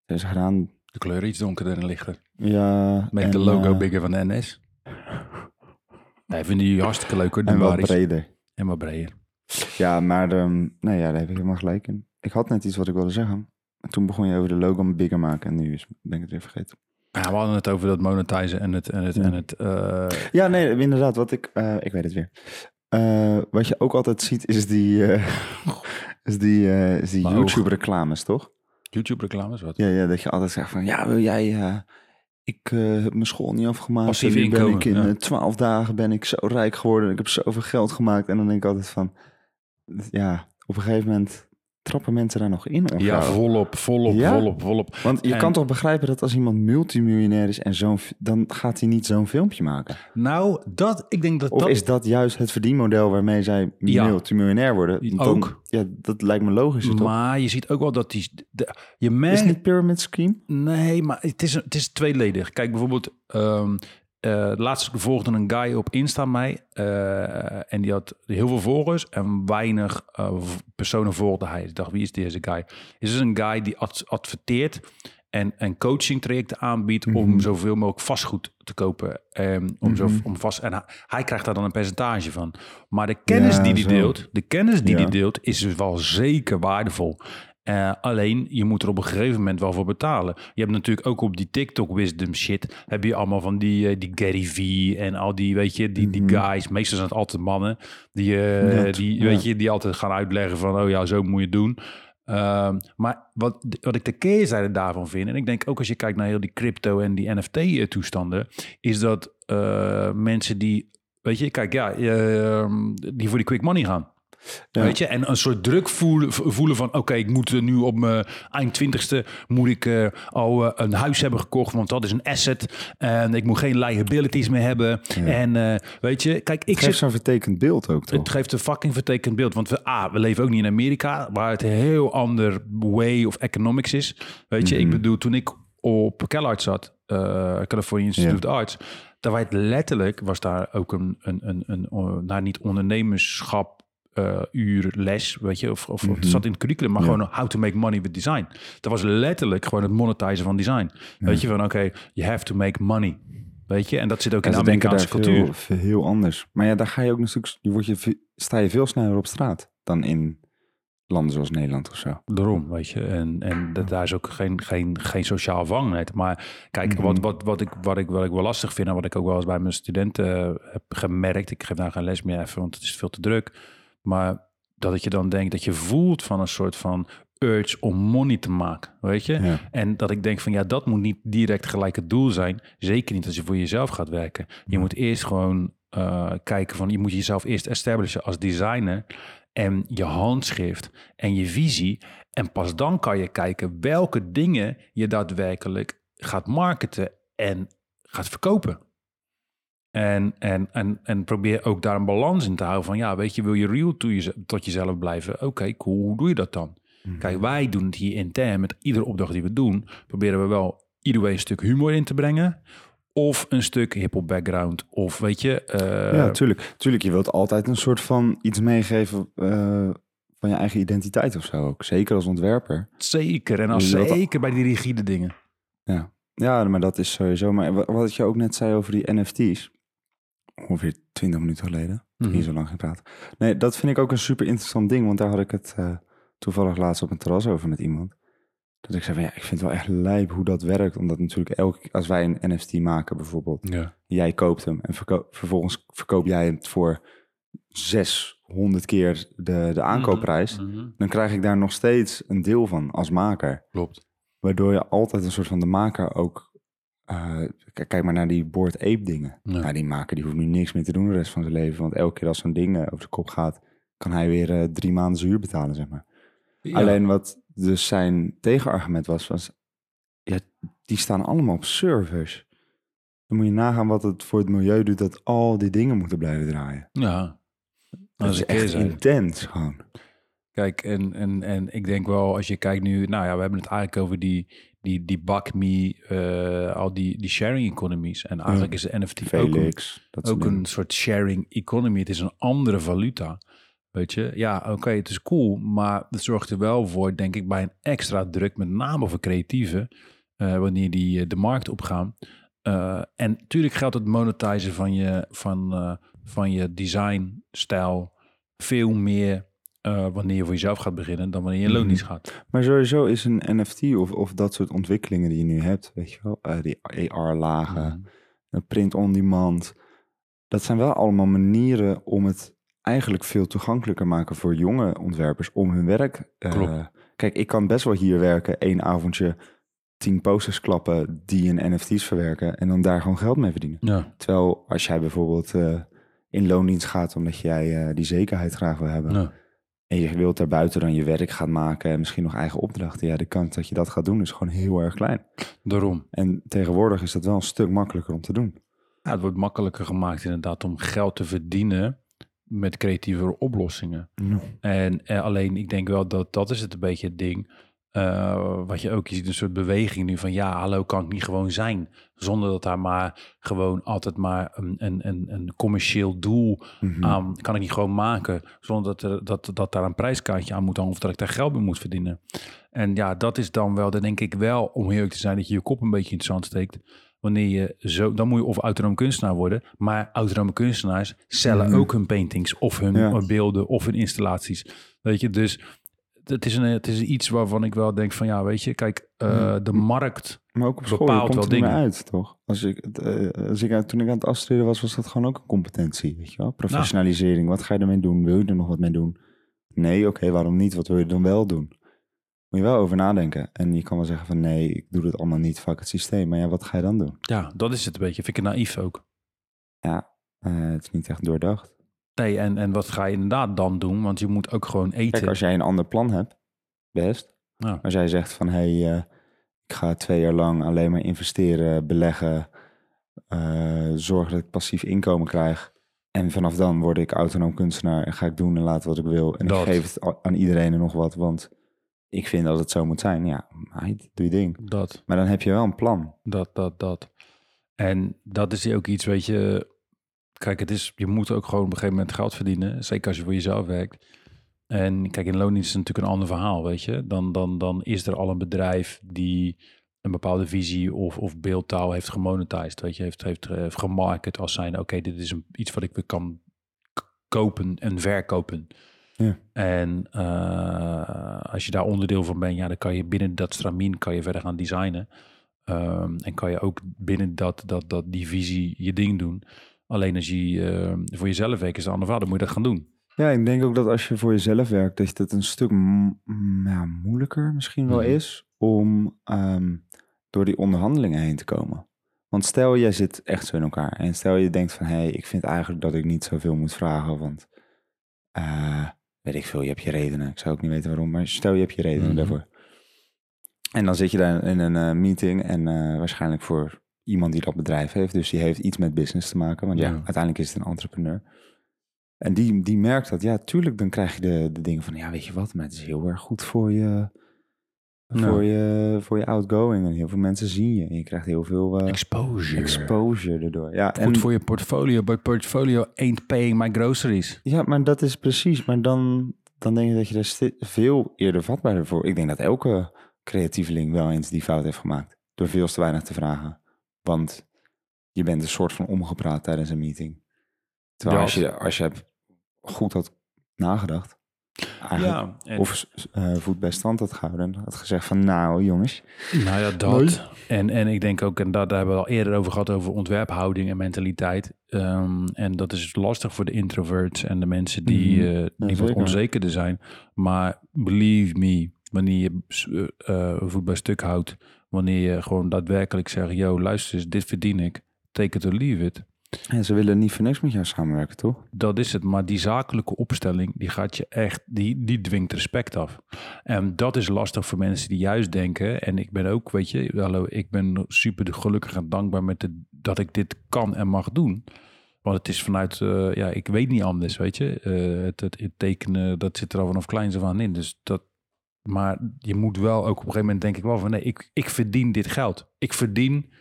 Hebben ze gedaan... De kleur iets donkerder en lichter. Ja... Make en, de logo eh, bigger van de NS. Nee, vind die hartstikke leuk hoor, de En wat Baris. breder. En wat breder. Ja, maar ehm nee, ja, daar heb ik helemaal gelijk in. Ik had net iets wat ik wilde zeggen. En toen begon je over de logo bigger maken. En nu is, ben ik het weer vergeten. Ja, we hadden het over dat monetizen en het... En het, Ja. en het eh, Ja, nee, inderdaad. Wat ik... eh, ik weet het weer. Eh, wat je ook altijd ziet is die... is die, is die. YouTube-reclames, toch? YouTube-reclames, wat? Ja, ja, dat je altijd zegt van... Ja, wil jij... ik heb mijn school niet afgemaakt. Passief ben inkomen, ik in ja. eh, twaalf dagen ben ik zo rijk geworden. Ik heb zoveel geld gemaakt. En dan denk ik altijd van... Ja, op een gegeven moment trappen mensen daar nog in. Ja, volop, volop, Ja? volop, volop. Want je En- kan toch begrijpen dat als iemand multimiljonair is en zo'n, dan gaat hij niet zo'n filmpje maken. Nou, dat, ik denk dat Of dat... is dat juist het verdienmodel waarmee zij Ja. multimiljonair worden? Dan- Ook. ja, dat lijkt me logisch, toch? maar je ziet ook wel dat die... De, je Is merkt... het niet pyramid scheme? Nee, maar het is, het is tweeledig. Kijk, bijvoorbeeld, ehm eh, laatst volgde een guy op Insta mij. eh, en die had heel veel volgers en weinig v- personen volgde hij. Ik dacht, wie is deze guy? Is dus een guy die ad- adverteert en, en coaching trajecten aanbiedt Mhm. om zoveel mogelijk vastgoed te kopen. ehm, om zo, Mhm. om vast, en hij, hij krijgt daar dan een percentage van. Maar de kennis Ja, die hij deelt, de kennis die Ja. hij deelt, is dus wel zeker waardevol. Eh, alleen, je moet er op een gegeven moment wel voor betalen. Je hebt natuurlijk ook op die TikTok wisdom shit... heb je allemaal van die, eh, die Gary V en al die, weet je, die, die Mhm. guys. Meestal zijn het altijd mannen. Die, Ja, die, ja. weet je, die altijd gaan uitleggen van... oh ja, zo moet je het doen. Ehm, maar wat, wat ik de keerzijde daarvan vind... en ik denk ook als je kijkt naar heel die crypto en die NFT-toestanden... is dat mensen die... Weet je, kijk, ja, eh, die voor die quick money gaan. Ja. Weet je, en een soort druk voelen, voelen van... oké, ik moet nu op mijn eind twintigste... moet ik eh, al eh, een huis hebben gekocht... want dat is een asset. En ik moet geen liabilities meer hebben. En eh, weet je, kijk, ik Ik geef zit... zo'n vertekend beeld ook, toch? Het geeft een fucking vertekend beeld. Want we, ah, we leven ook niet in Amerika, waar het een heel ander way of economics is. Weet je, ik Mhm. bedoel, toen ik op CalArts zat, California Institute of Arts, daar werd letterlijk, was daar ook een, een, een, een, nou niet ondernemerschap eh, uur les, weet je, of, of Mhm. het zat in het curriculum, maar Ja. gewoon how to make money with design. Dat was letterlijk gewoon het monetizen van design. Weet je, van oké, you have to make money. Weet je, en dat zit ook Ja, in de daar Amerikaanse cultuur. veel, heel anders. Maar ja, daar ga je ook natuurlijk, je word je, sta je veel sneller op straat dan in landen zoals Nederland of zo. Daarom, weet je. En, en dat, daar is ook geen, geen, geen sociaal vangnet. Maar kijk, Mhm. wat, wat, wat, ik, wat, ik, wat ik wel lastig vind... en wat ik ook wel eens bij mijn studenten eh, heb gemerkt... ik geef nou geen les meer even, want het is veel te druk. Maar dat je dan denkt dat je voelt van een soort van urge om money te maken, weet je. Ja. En dat ik denk van ja, dat moet niet direct gelijk het doel zijn. Zeker niet als je voor jezelf gaat werken. Je moet eerst gewoon eh, kijken van je moet jezelf eerst establishen als designer en je handschrift en je visie. En pas dan kan je kijken welke dingen je daadwerkelijk gaat marketen en gaat verkopen. En, en, en, en probeer ook daar een balans in te houden van ja, weet je, wil je real to je, tot jezelf blijven? Oké, cool, hoe doe je dat dan? Mhm. Kijk, wij doen het hier intern met iedere opdracht die we doen. Proberen we wel ieder een stuk humor in te brengen. Of een stuk hip-hop background. Of weet je. eh, ja, tuurlijk. Tuurlijk, je wilt altijd een soort van iets meegeven eh, van je eigen identiteit of zo ook. Zeker als ontwerper. zeker. En als zeker bij die rigide dingen. Ja. ja, maar dat is sowieso. Maar wa- wat je ook net zei over die NFT's. Ongeveer 20 minuten geleden. Mhm. Hier zo lang geen praat. Nee, dat vind ik ook een super interessant ding. Want daar had ik het eh, toevallig laatst op een terras over met iemand. Dat ik zei van ja, ik vind het wel echt lijp hoe dat werkt. Omdat natuurlijk elke keer als wij een NFT maken bijvoorbeeld. Ja. Jij koopt hem en vervolgens verkoop jij het voor 600 keer de, de aankoopprijs. Mhm. Dan krijg ik daar nog steeds een deel van als maker. Klopt. Waardoor je altijd een soort van de maker ook... eh, kijk maar naar die Board Ape dingen. Ja. Nou, die maker die hoeft nu niks meer te doen de rest van zijn leven. Want elke keer als zo'n ding eh, over de kop gaat... kan hij weer eh, drie maanden zijn huur betalen, zeg maar. Ja. Alleen wat dus zijn tegenargument was... was ja, die staan allemaal op servers. Dan moet je nagaan wat het voor het milieu doet... dat al die dingen moeten blijven draaien. Ja. Dat is echt intens gewoon. Kijk, en, en, en ik denk wel, als je kijkt nu, nou ja, we hebben het eigenlijk over die, die, die BACME, eh al die, die sharing economies. En eigenlijk is de NFT ook, een, ook een soort sharing economy. Het is een andere valuta. Weet je, ja, oké, het is cool, maar het zorgt er wel voor, denk ik, bij een extra druk, met name voor creatieven, eh, wanneer die eh, de markt opgaan. Eh, en natuurlijk geldt het monetizen van je, van, van je designstijl veel meer eh, wanneer je voor jezelf gaat beginnen dan wanneer je Mhm. loondienst gaat. Maar sowieso is een NFT of, of dat soort ontwikkelingen die je nu hebt, weet je wel, eh, die AR-lagen, een print-on-demand, dat zijn wel allemaal manieren om het eigenlijk veel toegankelijker maken voor jonge ontwerpers om hun werk. Klopt. Kijk, ik kan best wel hier werken, één avondje, tien posters klappen die in NFT's verwerken en dan daar gewoon geld mee verdienen. Ja, Terwijl als jij bijvoorbeeld in loondienst gaat omdat jij die zekerheid graag wil hebben, ja. En je wilt daarbuiten dan je werk gaan maken en misschien nog eigen opdrachten. Ja, de kans dat je dat gaat doen is gewoon heel erg klein. daarom. En tegenwoordig is dat wel een stuk makkelijker om te doen. Ja, het wordt makkelijker gemaakt inderdaad om geld te verdienen met creatieve oplossingen. En eh, alleen, ik denk wel dat dat is het een beetje het ding. Eh, wat je ook je ziet, een soort beweging nu van ja, hallo, kan ik niet gewoon zijn. Zonder dat daar maar gewoon altijd maar een, een, een, een commercieel doel Mhm. aan kan ik niet gewoon maken. Zonder dat, er, dat, dat daar een prijskaartje aan moet hangen of dat ik daar geld mee moet verdienen. En ja, dat is dan wel, dan denk ik wel, om eerlijk te zijn, dat je je kop een beetje in het zand steekt. Wanneer je zo, dan moet je of autonoom kunstenaar worden. Maar autonome kunstenaars cellen Mhm. ook hun paintings of hun Ja. beelden of hun installaties. Weet je, dus het is, een, het is iets waarvan ik wel denk van ja, weet je, kijk, eh, Ja. de markt. Maar ook op school bepaalt komt wel dingen. uit, toch? Als ik, eh, als ik, aan- toen ik aan het afstuderen was, was dat gewoon ook een competentie, weet je wel? Professionalisering, wat ga je ermee doen? Wil je er nog wat mee doen? Nee, oké, waarom niet? Wat wil je dan wel doen? Moet je wel over nadenken. En je kan wel zeggen van nee, ik doe het allemaal niet, fuck het systeem. Maar ja, wat ga je dan doen? Ja, dat is het een beetje. Vind ik het naïef ook. Ja, eh, het is niet echt doordacht. Nee, en, en wat ga je inderdaad dan doen? Want je moet ook gewoon eten. Kijk, als jij een ander plan hebt, best. Ja. Als jij zegt van, hé, hey, eh, ik ga twee jaar lang alleen maar investeren, beleggen, eh, zorgen dat ik passief inkomen krijg. En vanaf dan word ik autonoom kunstenaar en ga ik doen en laten wat ik wil. En Dat. ik geef het aan iedereen en nog wat, want ik vind dat het zo moet zijn. Ja, doe je ding. Dat, Maar dan heb je wel een plan. dat, dat, dat. En dat is ook iets, weet je. Kijk, het is, je moet ook gewoon op een gegeven moment geld verdienen. Zeker als je voor jezelf werkt. En kijk, in loondienst is het natuurlijk een ander verhaal, weet je. Dan, dan, dan is er al een bedrijf die een bepaalde visie of, of beeldtaal heeft gemonetized. Weet je, heeft, heeft, eh, heeft gemarket als zijn, oké, dit is een, iets wat ik weer kan kopen en verkopen. Ja. En eh, als je daar onderdeel van bent, ja, dan kan je binnen dat stramien kan je verder gaan designen. Ehm, en kan je ook binnen dat, dat, dat, die visie je ding doen. Alleen als je eh, voor jezelf werkt, is het een ander verhaal. Dan moet je dat gaan doen. Ja, ik denk ook dat als je voor jezelf werkt, dat het een stuk ja, moeilijker misschien wel Mhm. is om ehm, door die onderhandelingen heen te komen. Want stel, jij zit echt zo in elkaar. En stel je denkt van, hé, hey, ik vind eigenlijk dat ik niet zoveel moet vragen. Want, eh, weet ik veel, je hebt je redenen. Ik zou ook niet weten waarom, maar stel je hebt je redenen Mhm. daarvoor. En dan zit je daar in een eh, meeting en waarschijnlijk voor iemand die dat bedrijf heeft. Dus die heeft iets met business te maken. Want ja, Ja. uiteindelijk is het een entrepreneur. En die, die merkt dat, ja, tuurlijk, dan krijg je de, de dingen van, ja, weet je wat, maar het is heel erg goed voor je, voor je, voor je outgoing. En heel veel mensen zien je. En je krijgt heel veel eh, Exposure. exposure erdoor. Ja, Goed en, voor je portfolio, but portfolio ain't paying my groceries. ja, maar dat is precies. Maar dan, dan denk je dat je daar veel eerder vatbaar voor. Ik denk dat elke creatieveling wel eens die fout heeft gemaakt. Door veel te weinig te vragen. Want je bent een soort van omgepraat tijdens een meeting. Terwijl Ja. als je, als je hebt goed had nagedacht. En- Of eh voet bij stand had gehouden. En had gezegd van nou jongens. Nou ja, dat. En, en ik denk ook, en dat, daar hebben we al eerder over gehad, over ontwerphouding en mentaliteit. Ehm, en dat is lastig voor de introverts en de mensen die, Ja, wat zeker. onzekerder zijn. Maar believe me, wanneer je eh, voet bij stuk houdt, wanneer je gewoon daadwerkelijk zegt, yo, luister eens, dit verdien ik, take it or leave it. En ze willen niet voor niks met jou samenwerken, toch? Dat is het. Maar die zakelijke opstelling, die gaat je echt, die, die dwingt respect af. En dat is lastig voor mensen die juist denken. En ik ben ook, weet je, hallo, ik ben super gelukkig en dankbaar met de, dat ik dit kan en mag doen. Want het is vanuit, eh, ja, ik weet niet anders, weet je. Eh, het, het, het tekenen, dat zit er al vanaf kleins af aan in. Dus dat, maar je moet wel ook op een gegeven moment denk ik wel van, nee, ik, ik verdien dit geld. Ik verdien,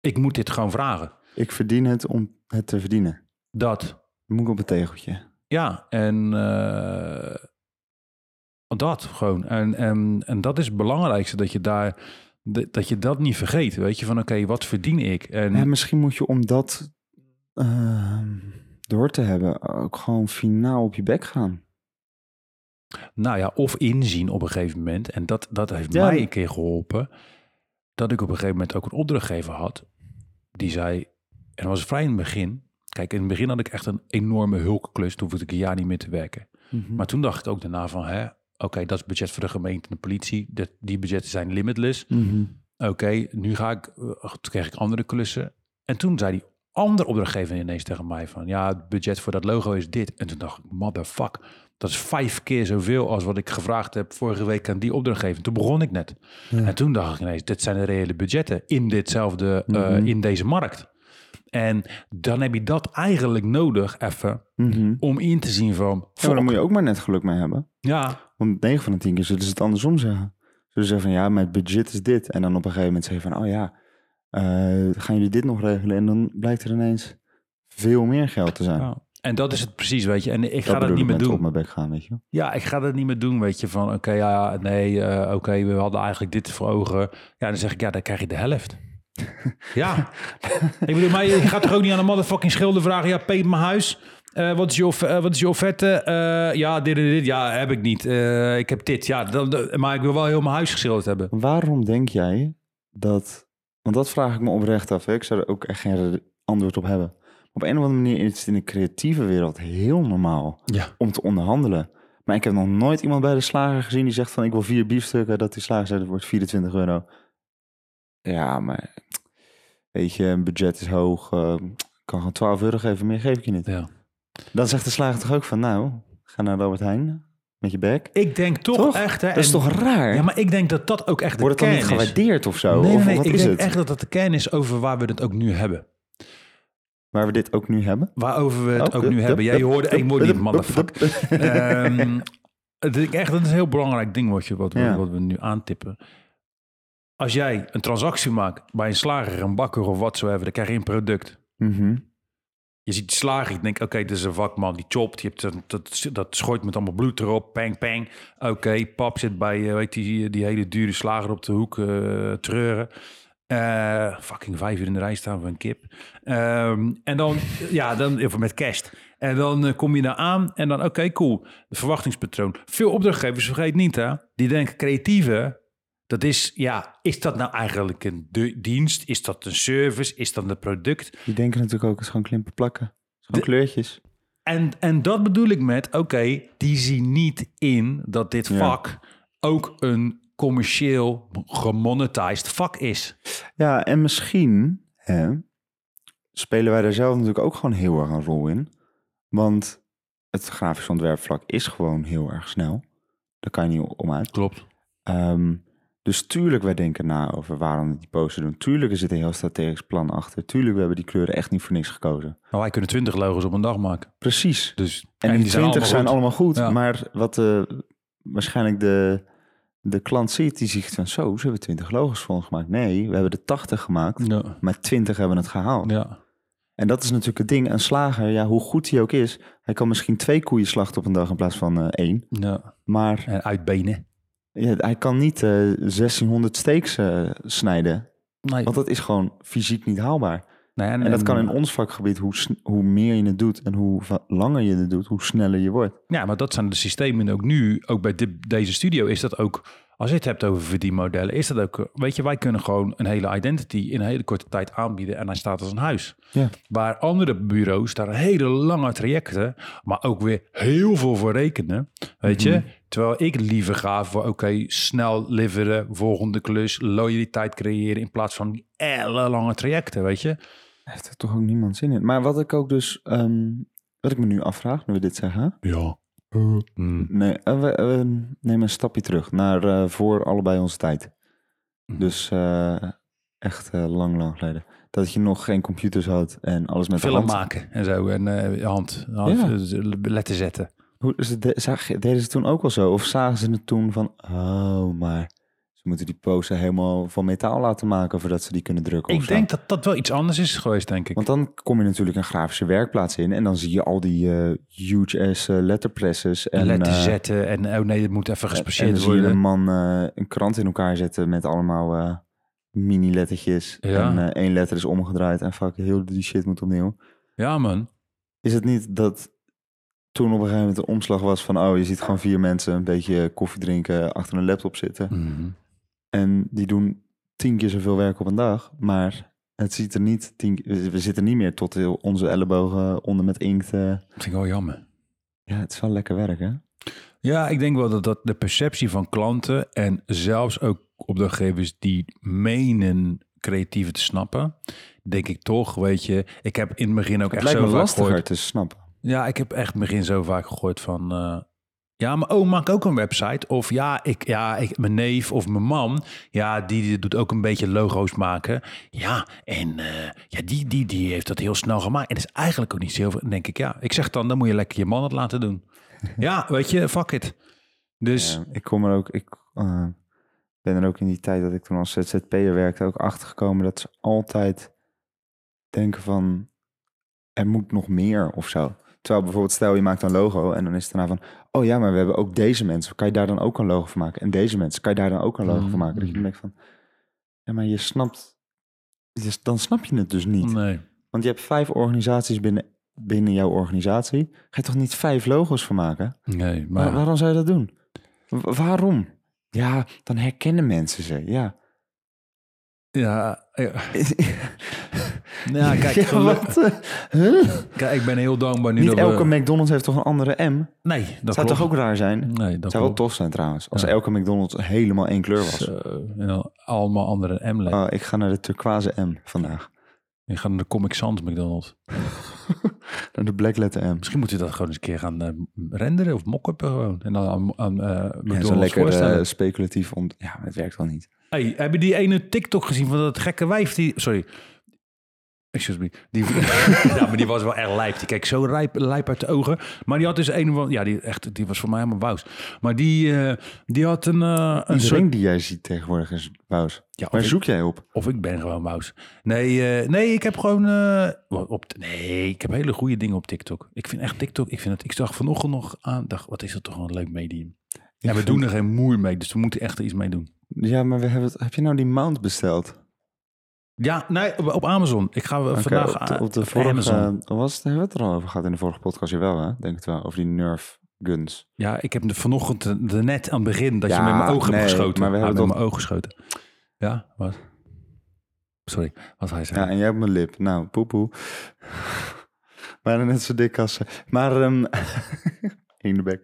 ik moet dit gewoon vragen. Ik verdien het om het te verdienen. Dat. Moet ik op een tegeltje. Ja, en eh, dat gewoon. En, en, en dat is het belangrijkste, dat je daar dat je dat niet vergeet. Weet je, van oké, wat verdien ik? En Ja, misschien moet je om dat ehm, door te hebben ook gewoon finaal op je bek gaan. Nou ja, of inzien op een gegeven moment. En dat, dat heeft Ja. mij een keer geholpen. Dat ik op een gegeven moment ook een opdrachtgever had. Die zei, en dat was vrij in het begin. Kijk, in het begin had ik echt een enorme hulkklus. Toen hoefde ik een jaar niet meer te werken. Maar toen dacht ik ook daarna van, hè, oké, dat is budget voor de gemeente en de politie. Dat, die budgetten zijn limitless. Mhm. Oké, nu ga ik, eh, toen kreeg ik andere klussen. En toen zei die andere opdrachtgever ineens tegen mij van, ja, het budget voor dat logo is dit. En toen dacht ik, motherfuck, dat is vijf keer zoveel als wat ik gevraagd heb vorige week aan die opdrachtgever. Toen begon ik net. Ja. En toen dacht ik ineens, dit zijn de reële budgetten in ditzelfde, eh, Mhm. in deze markt. En dan heb je dat eigenlijk nodig even Mhm. om in te zien van, Ja, maar moet je ook maar net geluk mee hebben. ja, Want 9 van de 10 keer zullen ze het andersom zeggen. Zullen ze zeggen van ja, mijn budget is dit. En dan op een gegeven moment zeggen van oh ja, eh, gaan jullie dit nog regelen? En dan blijkt er ineens veel meer geld te zijn. ja. En dat is het precies, weet je. En ik dat ga dat niet meer doen. op mijn bek gaan, weet je. Ja, ik ga dat niet meer doen, weet je, van oké, ja, nee, eh, oké, we hadden eigenlijk dit voor ogen. Ja, dan zeg ik, ja, dan krijg je de helft. ja, ik bedoel, maar je gaat toch ook niet aan een motherfucking schilder vragen, ja, peet mijn huis. Eh, wat, is je, off- eh, wat is je offerte? Eh, ja, dit en dit. Ja, heb ik niet. Eh, ik heb dit. Ja, dan, dan- maar ik wil wel heel mijn huis geschilderd hebben. Waarom denk jij dat... Want dat vraag ik me oprecht af. Hè? Ik zou er ook echt geen antwoord op hebben. Op een of andere manier is het in de creatieve wereld heel normaal Ja. om te onderhandelen. Maar ik heb nog nooit iemand bij de slager gezien die zegt van... ik wil vier biefstukken, dat die slager zegt, het wordt 24 euro. Ja, maar weet je, een budget is hoog. ik kan gewoon 12 euro geven, meer geef ik je niet. ja. Dan zegt de slager toch ook van, nou, ga naar Albert Heijn met je bek. Ik denk toch, Toch? echt, hè. Dat is en- toch raar? Ja, maar ik denk dat dat ook echt de Wordt het dan niet is. gewaardeerd of zo? Nee, nee, nee, ik is denk het? echt dat dat de kern is over waar we het ook nu hebben. Waar we dit ook nu hebben? Waarover we het Oh, ook nu hebben. Jij hoorde hup, motherfucker. Ehm, het is echt, dat is een heel belangrijk ding wat, je, wat, Ja. wat we nu aantippen. Als jij een transactie maakt bij een slager, een bakker of wat zo dan krijg je een product. Mhm. Je ziet die slager, je denkt, oké, dit is een vakman, die chopt. Je hebt dat, dat, dat schooit met allemaal bloed erop, pang, pang. Oké, pap zit bij, eh, weet die, die hele dure slager op de hoek eh, treuren. Eh, fucking vijf uur in de rij staan voor een kip. Ehm, en dan, ja, dan even met kerst. En dan eh, kom je daar aan en dan, oké, cool. De verwachtingspatroon. Veel opdrachtgevers, vergeet niet hè, die denken creatieve. Dat is, ja, is dat nou eigenlijk een dienst? Is dat een service? Is dat een product? Die denken natuurlijk ook, het is gewoon klimpen plakken. Gewoon kleurtjes. En, en dat bedoel ik met, oké, die zien niet in dat dit Ja. vak ook een commercieel gemonetized vak is. Ja, en misschien hè, spelen wij daar zelf natuurlijk ook gewoon heel erg een rol in. Want het grafisch ontwerpvlak is gewoon heel erg snel. Daar kan je niet om uit. Klopt. Ehm, dus tuurlijk, wij denken na over waarom we die poster doen. Tuurlijk is het een heel strategisch plan achter. Tuurlijk, we hebben die kleuren echt niet voor niks gekozen. Nou, wij kunnen 20 logos op een dag maken. Precies. Dus, En, die 20 zijn goed. allemaal goed. Ja. Maar wat de, waarschijnlijk de, de klant ziet, die ziet van zo, ze hebben 20 logos voor ons gemaakt. Nee, we hebben er 80 gemaakt, Ja. maar 20 hebben het gehaald. ja. En dat is natuurlijk het ding. Een slager, ja, hoe goed hij ook is, hij kan misschien twee koeien slachten op een dag in plaats van eh, één. ja. Maar En uitbenen. ja, hij kan niet eh 1600 steaks eh, snijden. Nee. Want dat is gewoon fysiek niet haalbaar. Nee, En dat kan in ons vakgebied, hoe, hoe meer je het doet en hoe langer je het doet, hoe sneller je wordt. Ja, maar dat zijn de systemen ook nu, ook bij deze studio, is dat ook, als je het hebt over verdienmodellen, is dat ook, weet je, wij kunnen gewoon een hele identity in een hele korte tijd aanbieden en hij staat als een huis. Ja. Waar andere bureaus daar hele lange trajecten, maar ook weer heel veel voor rekenen, weet je. Terwijl ik liever ga voor, oké, snel leveren, volgende klus, loyaliteit creëren in plaats van die lange trajecten, weet je. Heeft er toch ook niemand zin in. Maar wat ik ook dus, ehm, wat ik me nu afvraag, nu we dit zeggen. Ja. Mm. Nee, eh, we, we nemen een stapje terug naar eh, voor allebei onze tijd. Mhm. Dus eh, echt eh, lang, lang geleden. Dat je nog geen computers had en alles met de Film hand. maken en zo en eh, hand, hand Ja. letten zetten. Hoe, ze de, zag, je- deden ze toen ook al zo? Of zagen ze het toen van, oh, maar ze moeten die poster helemaal van metaal laten maken voordat ze die kunnen drukken? Ik zo? denk dat dat wel iets anders is geweest, denk ik. Want dan kom je natuurlijk een grafische werkplaats in en dan zie je al die eh, huge ass eh, letterpresses. En, letten eh, zetten en oh nee, het moet even En gespecialiseerd dan zie je een worden. man een krant in elkaar zetten met allemaal mini-lettertjes. Ja. En één letter is omgedraaid en fuck, heel die shit moet opnieuw. Ja, man. Is het niet dat toen op een gegeven moment een omslag was van... oh, je ziet gewoon vier mensen een beetje koffie drinken achter een laptop zitten. Mhm. En die doen tien keer zoveel werk op een dag. Maar het ziet er niet... Tien, we zitten niet meer tot heel onze ellebogen onder met inkt. Dat vind ik wel jammer. Ja, het is wel lekker werk, hè? Ja, ik denk wel dat, dat de perceptie van klanten en zelfs ook opdrachtgevers die menen creatieven te snappen, denk ik toch, weet je, ik heb in het begin ook Het echt lijkt zo me lastiger te snappen. Ja, ik heb echt in het begin zo vaak gehoord van. eh, ja, maar oh, maak ook een website. Of ja, ik, ja ik, mijn neef of mijn man, ja, die, doet ook een beetje logo's maken. Ja, en eh, ja, die, die, die heeft dat heel snel gemaakt. En dat is eigenlijk ook niet zo. Dan denk ik, ja, ik zeg dan, dan moet je lekker je man het laten doen. ja, weet je, fuck it. Dus Ja, ik kom er ook, ik eh, ben er ook in die tijd dat ik toen als ZZP'er werkte ook achter gekomen dat ze altijd denken van er moet nog meer of zo. Terwijl bijvoorbeeld stel je maakt een logo en dan is het daarna van oh ja, maar we hebben ook deze mensen. Kan je daar dan ook een logo van maken? En deze mensen, kan je daar dan ook een logo van maken? Dat je dan denkt van ja, maar je snapt, dan snap je het dus niet. nee. Want je hebt vijf organisaties binnen, binnen jouw organisatie. Ga je toch niet vijf logo's van maken? Nee, Maar waarom zou je dat doen? Wa- waarom? Ja, dan herkennen mensen ze. Ja. Ja, ja. ja, kijk, Ja, wat? eh, huh? kijk, ik ben heel dankbaar nu Niet dat elke we... McDonald's heeft toch een andere M? Nee, dat zou klopt. toch ook raar zijn? Nee, dat zou wel tof zijn trouwens. Als Ja. elke McDonald's helemaal één kleur was. Zo, en dan allemaal andere m Oh, ik ga naar de turquoise M vandaag. Je gaat naar de Comic Sans McDonald's. Naar de black letter M. Misschien moeten we dat gewoon eens een keer gaan eh, renderen of mock-uppen gewoon. En dan aan, aan Ja, McDonald's zo lekker eh, speculatief. Om... Ja, het werkt wel niet. Hey, heb je die ene TikTok gezien van dat gekke wijf die... Sorry. Excuse me. Die, ja, maar die was wel echt lijp. Die keek zo lijp, lijp uit de ogen. Maar die had dus een van... Ja, die, echt, die was voor mij helemaal wous. Maar die, eh, die had een... eh een soort... ring die jij ziet tegenwoordig is Wous. Ja, Waar ik, zoek jij op? of ik ben gewoon wous. Nee, eh, nee, ik heb gewoon... op, nee, ik heb hele goede dingen op TikTok. Ik vind echt TikTok... Ik, vind het, ik zag vanochtend nog aan... dacht, wat is dat toch een leuk medium. Ja, we vind- doen er geen moer mee. Dus we moeten echt er iets mee doen. Ja, maar we hebben het... heb je nou die mount besteld? Ja, nee, op, Amazon. Ik ga Oké, vandaag op de, op de op vorige, Amazon. eh, was het, hebben we het er al over gehad in de vorige podcast? Jawel, hè? Denk het wel. Over die Nerf guns. Ja, ik heb de vanochtend de, de net aan het begin dat je met mijn ogen nee, hebt geschoten. maar we hebben met toch- mijn ogen geschoten. Ja, wat? Sorry, wat hij zei. Ja, en jij hebt mijn lip. Nou, poepoe. Bijna net zo dik als... ze. Maar, ehm in de bek.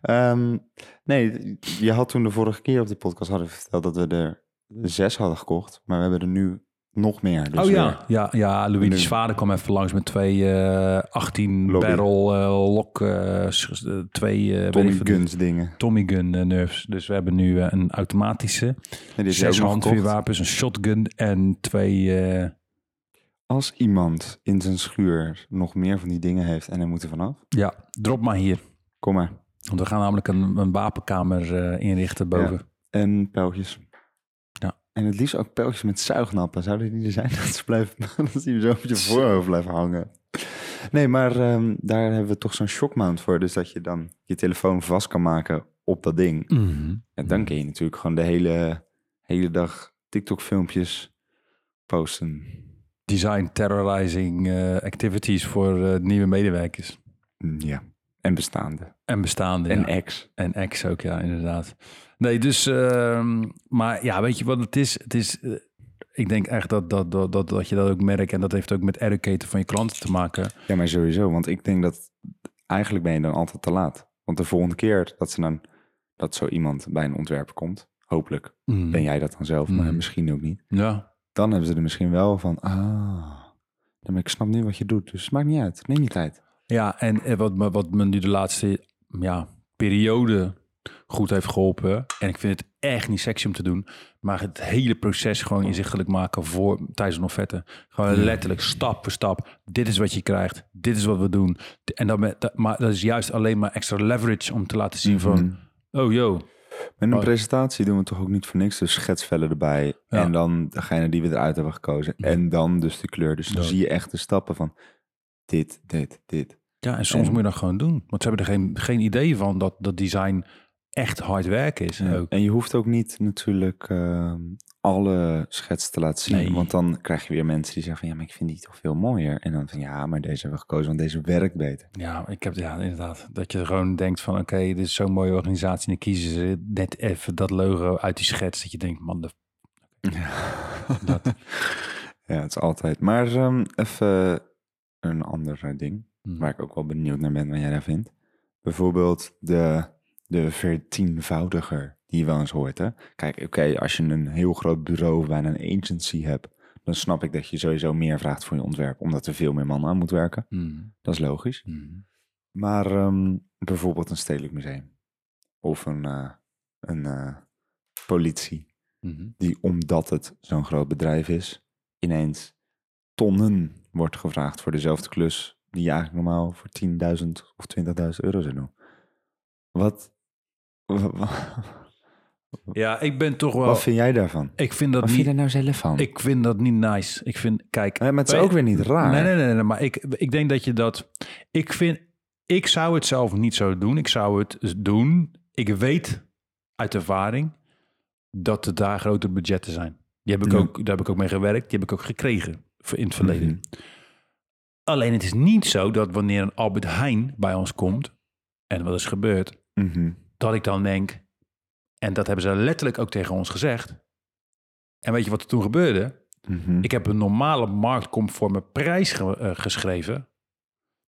Ehm, nee, je had toen de vorige keer op de podcast hadden verteld dat we er zes hadden gekocht. Maar we hebben er nu nog meer. Dus oh ja, weer- ja, ja Luigi's vader kwam even langs met twee eh 18 Lobby. barrel eh, lok, eh, eh, twee eh, Tommy Guns dingen. Tommy gun eh, nerves. Dus we hebben nu eh, een automatische, is zes handvuurwapens, een shotgun en twee... eh, Als iemand in zijn schuur nog meer van die dingen heeft en hij moet er vanaf, ja, drop maar hier. kom maar. Want we gaan namelijk een, een wapenkamer eh, inrichten boven. En pijltjes. En het liefst ook pijltjes met zuignappen. Zouden die er zijn dat ze, blijven, dat die zo op je voorhoofd blijven hangen? Nee, maar ehm, daar hebben we toch zo'n shockmount voor. Dus dat je dan je telefoon vast kan maken op dat ding. Mhm. En dan kun je natuurlijk gewoon de hele, hele dag TikTok-filmpjes posten. Design terrorizing eh, activities voor eh, nieuwe medewerkers. Mm, Ja. En bestaande. En bestaande. En ja. ex. En ex ook, ja, inderdaad. Nee, dus, ehm, maar ja, weet je wat het is? Het is, eh, ik denk echt dat, dat, dat, dat, dat je dat ook merkt. En dat heeft ook met educaten van je klanten te maken. Ja, maar sowieso. Want ik denk dat eigenlijk ben je dan altijd te laat. Want de volgende keer dat ze dan dat zo iemand bij een ontwerper komt, hopelijk Mm. ben jij dat dan zelf, maar Mm. misschien ook niet. Ja, Dan hebben ze er misschien wel van, ah, dan ik snap nu wat je doet, dus het maakt niet uit. Neem je tijd. ja en wat, me- wat me nu de laatste ja, periode goed heeft geholpen. En ik vind het echt niet sexy om te doen. Maar het hele proces gewoon inzichtelijk maken voor tijdens een offerte. Gewoon letterlijk stap voor stap. Dit is wat je krijgt. Dit is wat we doen. En met, dat- maar dat is juist alleen maar extra leverage om te laten zien van... Mhm. Oh, yo. Met een Oh. presentatie doen we toch ook niet voor niks. Dus schetsvellen erbij. Ja. En dan degene die we eruit hebben gekozen. En dan dus de kleur. Dus dan Ja. zie je echt de stappen van dit, dit, dit. Ja, en soms En- moet je dat gewoon doen. Want ze hebben er geen, geen idee van dat dat design echt hard werk is. Ja. Ook. En je hoeft ook niet natuurlijk ehm, alle schets te laten zien. Nee. Want dan krijg je weer mensen die zeggen van... ja, maar ik vind die toch veel mooier. En dan van ja, maar deze hebben we gekozen, want deze werkt beter. Ja, ik heb ja, inderdaad. Dat je gewoon denkt van oké, dit is zo'n mooie organisatie. En dan kiezen ze net even dat logo uit die schets. Dat je denkt, man, de, Dat. ja, het is altijd. Maar ehm, even een ander eh, ding. Hmm. Waar ik ook wel benieuwd naar ben wat jij daar vindt. Bijvoorbeeld de, de vertienvoudiger die je wel eens hoort. Hè? Kijk, oké, als je een heel groot bureau bijna een agency hebt, dan snap ik dat je sowieso meer vraagt voor je ontwerp, omdat er veel meer mannen aan moet werken. Mm, Dat is logisch. mm. Maar ehm, bijvoorbeeld een stedelijk museum of een, eh, een eh, politie, Mhm. die omdat het zo'n groot bedrijf is, ineens tonnen wordt gevraagd voor dezelfde klus die je eigenlijk normaal voor 10.000 of 20.000 euro zou doen. Wat, wa- wa- Ja, ik ben toch wel. wat vind jij daarvan? ik vind dat Wat vind je niet. daar nou zelf van? Ik vind dat niet nice. Ik vind, kijk. Eh, maar het is ook weer niet raar. Nee, nee, nee, nee, maar ik, ik denk dat je dat. Ik vind. Ik zou het zelf niet zo doen. Ik zou het doen. Ik weet uit ervaring dat er daar grote budgetten zijn. Die heb ik Ja. ook, daar heb ik ook mee gewerkt. Die heb ik ook gekregen in het verleden. Mhm. Alleen het is niet zo dat wanneer een Albert Heijn bij ons komt. En wat is gebeurd. Mhm. Dat ik dan denk. En dat hebben ze letterlijk ook tegen ons gezegd. En weet je wat er toen gebeurde? Mhm. Ik heb een normale marktconforme prijs ge- eh, geschreven.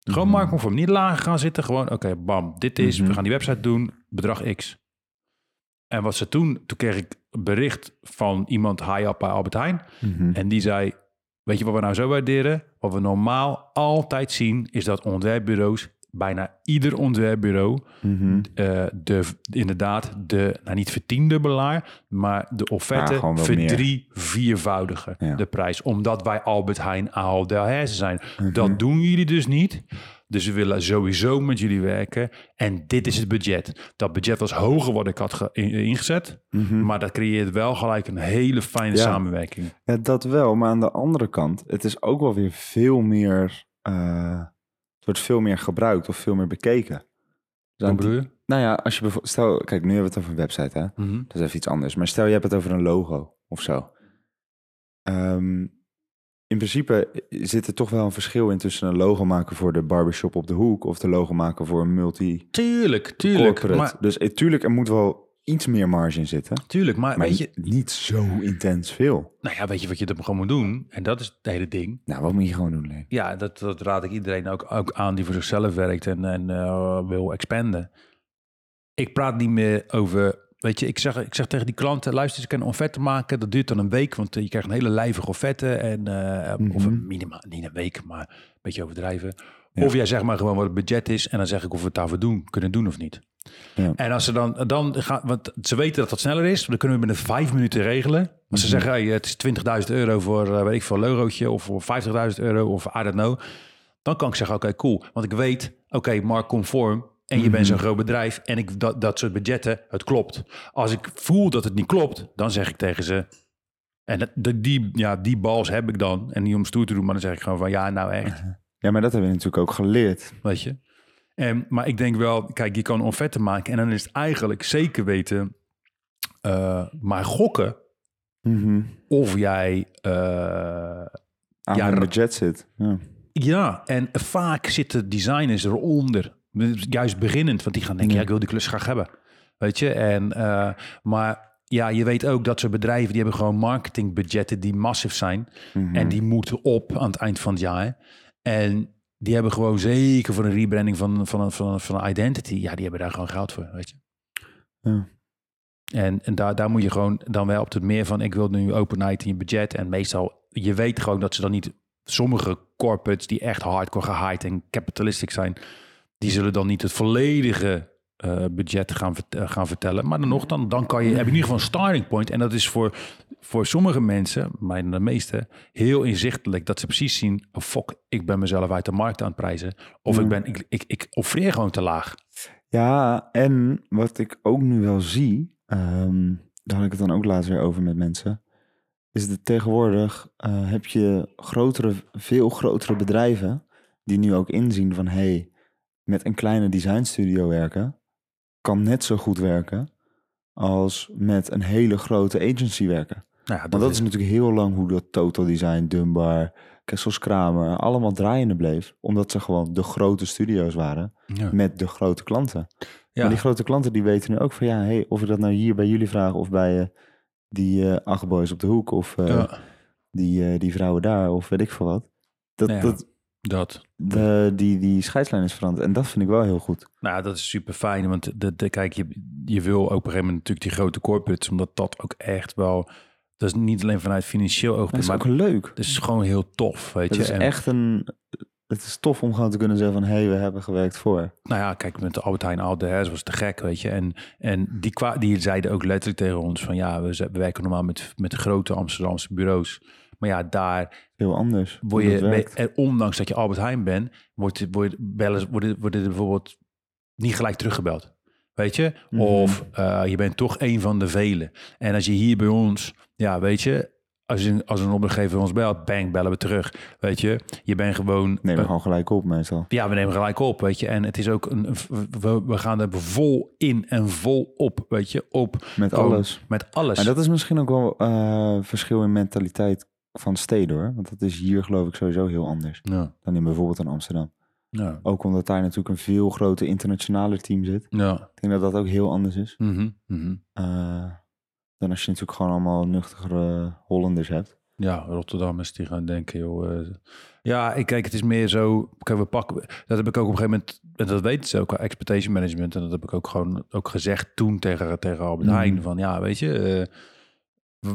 Gewoon Mhm. marktconform. Niet lager gaan zitten. Gewoon, oké, bam. Dit is, Mhm. we gaan die website doen. Bedrag X. En wat ze toen, toen kreeg ik bericht van iemand high up bij Albert Heijn. Mhm. En die zei, weet je wat we nou zo waarderen? Wat we normaal altijd zien, is dat ontwerpbureaus, bijna ieder ontwerpbureau, Mhm. eh, de, inderdaad de, nou niet vertiendubbelaar, maar de offerte wel verdrie, Ja. de prijs. Omdat wij Albert Heijn, Ahold Delhaize zijn. Mhm. Dat doen jullie dus niet. Dus we willen sowieso met jullie werken. En dit is het budget. Dat budget was hoger wat ik had ge- in- ingezet. Mhm. Maar dat creëert wel gelijk een hele fijne Ja. samenwerking. Ja, dat wel. Maar aan de andere kant, het is ook wel weer veel meer, eh, wordt veel meer gebruikt of veel meer bekeken. Dus bedoel je? Nou ja, als je bijvoorbeeld, stel, kijk, nu hebben we het over een website, hè? Mhm. Dat is even iets anders. Maar stel je hebt het over een logo of zo. Ehm, in principe zit er toch wel een verschil in tussen een logo maken voor de barbershop op de hoek of de logo maken voor een multi Tuurlijk, tuurlijk. corporate. Maar, Dus eh, tuurlijk, er moet wel iets meer marge in zitten. tuurlijk, maar, Maar weet je, niet zo intens veel. nou ja, weet je wat je er gewoon moet doen? En dat is het hele ding. Nou, wat moet je gewoon doen, Leen? Ja, dat, dat raad ik iedereen ook, ook aan die voor zichzelf werkt en, en eh, wil expanden. Ik praat niet meer over weet je, ik zeg, ik zeg tegen die klanten, luister, ze kunnen offerte maken. Dat duurt dan een week, want eh, je krijgt een hele lijvige offerte. En, eh, Of Mhm. een minimaal, niet een week, maar een beetje overdrijven. Ja. Of jij zegt maar gewoon wat het budget is. En dan zeg ik of we het daarvoor doen, kunnen doen of niet. Ja. En als ze dan, dan gaan, want ze weten dat dat sneller is, dan kunnen we binnen vijf minuten regelen. Als ze Mhm. zeggen, hey, het is 20.000 euro voor, eh, weet ik veel, logootje of voor 50.000 euro of I don't know. Dan kan ik zeggen, oké, cool. Want ik weet, oké, marktconform en je bent Mhm. zo'n groot bedrijf en ik, dat, dat soort budgetten, het klopt. Als ik voel dat het niet klopt, dan zeg ik tegen ze, en dat- die, ja, die bals heb ik dan. En niet om stoer te doen, maar dan zeg ik gewoon van, ja, nou echt. Ja, maar dat hebben we natuurlijk ook geleerd. Weet je? En, maar ik denk wel, kijk, je kan een offerte maken en dan is het eigenlijk zeker weten, eh, maar gokken Mhm. of jij, eh, Aan Ja, een budget zit. Ja. ja, en vaak zitten designers eronder, juist beginnend, want die gaan denken, Ja. ik wil die klus graag hebben, weet je? En, eh, maar ja, je weet ook dat soort bedrijven, die hebben gewoon marketingbudgetten die massief zijn. Mhm. En die moeten op aan het eind van het jaar. En die hebben gewoon zeker voor een rebranding van, van, van, van een identity. Ja, die hebben daar gewoon geld voor, weet je. Ja. En, en daar, daar moet je gewoon dan wel op het meer van... ik wil nu openheid in je budget. En meestal, je weet gewoon dat ze dan niet... sommige corporates die echt hardcore gehyped en capitalistic zijn... die zullen dan niet het volledige eh, budget gaan, eh, gaan vertellen. Maar dan nog, dan, dan kan je, heb je in ieder geval een starting point. En dat is voor, voor sommige mensen, maar de meeste, heel inzichtelijk. Dat ze precies zien, oh fuck, ik ben mezelf uit de markt aan het prijzen. Of Ja. ik, ben, ik, ik, ik offreer gewoon te laag. Ja, en wat ik ook nu wel zie, ehm, daar had ik het dan ook laatst weer over met mensen, is dat tegenwoordig eh, heb je grotere, veel grotere bedrijven die nu ook inzien van hé, hey, met een kleine designstudio werken kan net zo goed werken als met een hele grote agency werken. Nou ja, Want dat is natuurlijk heel lang hoe dat Total Design, Dunbar, Kessels Kramer allemaal draaiende bleef. Omdat ze gewoon de grote studio's waren ja. met de grote klanten. Ja. Maar die grote klanten die weten nu ook van ja, hey, of ik dat nou hier bij jullie vraag of bij eh, die eh acht boys op de hoek of eh, die, eh, die vrouwen daar of weet ik veel wat. Dat, dat, dat. de, die, die scheidslijn is veranderd. En dat vind ik wel heel goed. Nou, dat is super fijn. Want de, de, kijk, je, je wil ook op een gegeven moment natuurlijk die grote corporates, omdat dat ook echt wel. Dat is niet alleen vanuit financieel oogpunt, is maar ook leuk. het is gewoon heel tof, weet Het je. is En, echt een... Het is tof om gewoon te kunnen zeggen van... hé, hey, we hebben gewerkt voor. Nou ja, kijk, met de Albert Heijn Alde, hè, dat was te gek, weet je. En, en die, die zeiden ook letterlijk tegen ons van ja, we, we werken normaal met, met grote Amsterdamse bureaus. Maar ja, daar Heel anders. word je, en ondanks dat je Albert Heijn bent, wordt, wordt, bellen, worden, worden bijvoorbeeld niet gelijk teruggebeld. Weet je? Mhm. Of eh, je bent toch een van de velen. En als je hier bij ons, ja, weet je, als een, als een opdrachtgever ons belt, bang, bellen we terug. Weet je, je bent gewoon. Neem eh, gewoon gelijk op meestal. ja, we nemen gelijk op, weet je. En het is ook een, we, we gaan er vol in en vol op, weet je, op Met alles. met alles. En dat is misschien ook wel eh verschil in mentaliteit van steden hoor. Want dat is hier geloof ik sowieso heel anders ja, dan in bijvoorbeeld in Amsterdam. ja, Ook omdat daar natuurlijk een veel groter internationaler team zit. ja. Ik denk dat dat ook heel anders is. mhm, mhm. eh, dan als je natuurlijk gewoon allemaal nuchtere Hollanders hebt. Ja, Rotterdammers die gaan denken, joh. eh, ja, ik kijk, het is meer zo. Kijk, we pakken. Dat heb ik ook op een gegeven moment. En dat weten ze ook, qua expectation management. En dat heb ik ook gewoon ook gezegd toen tegen, tegen Albert Mhm. Heijn. Van ja, weet je. eh,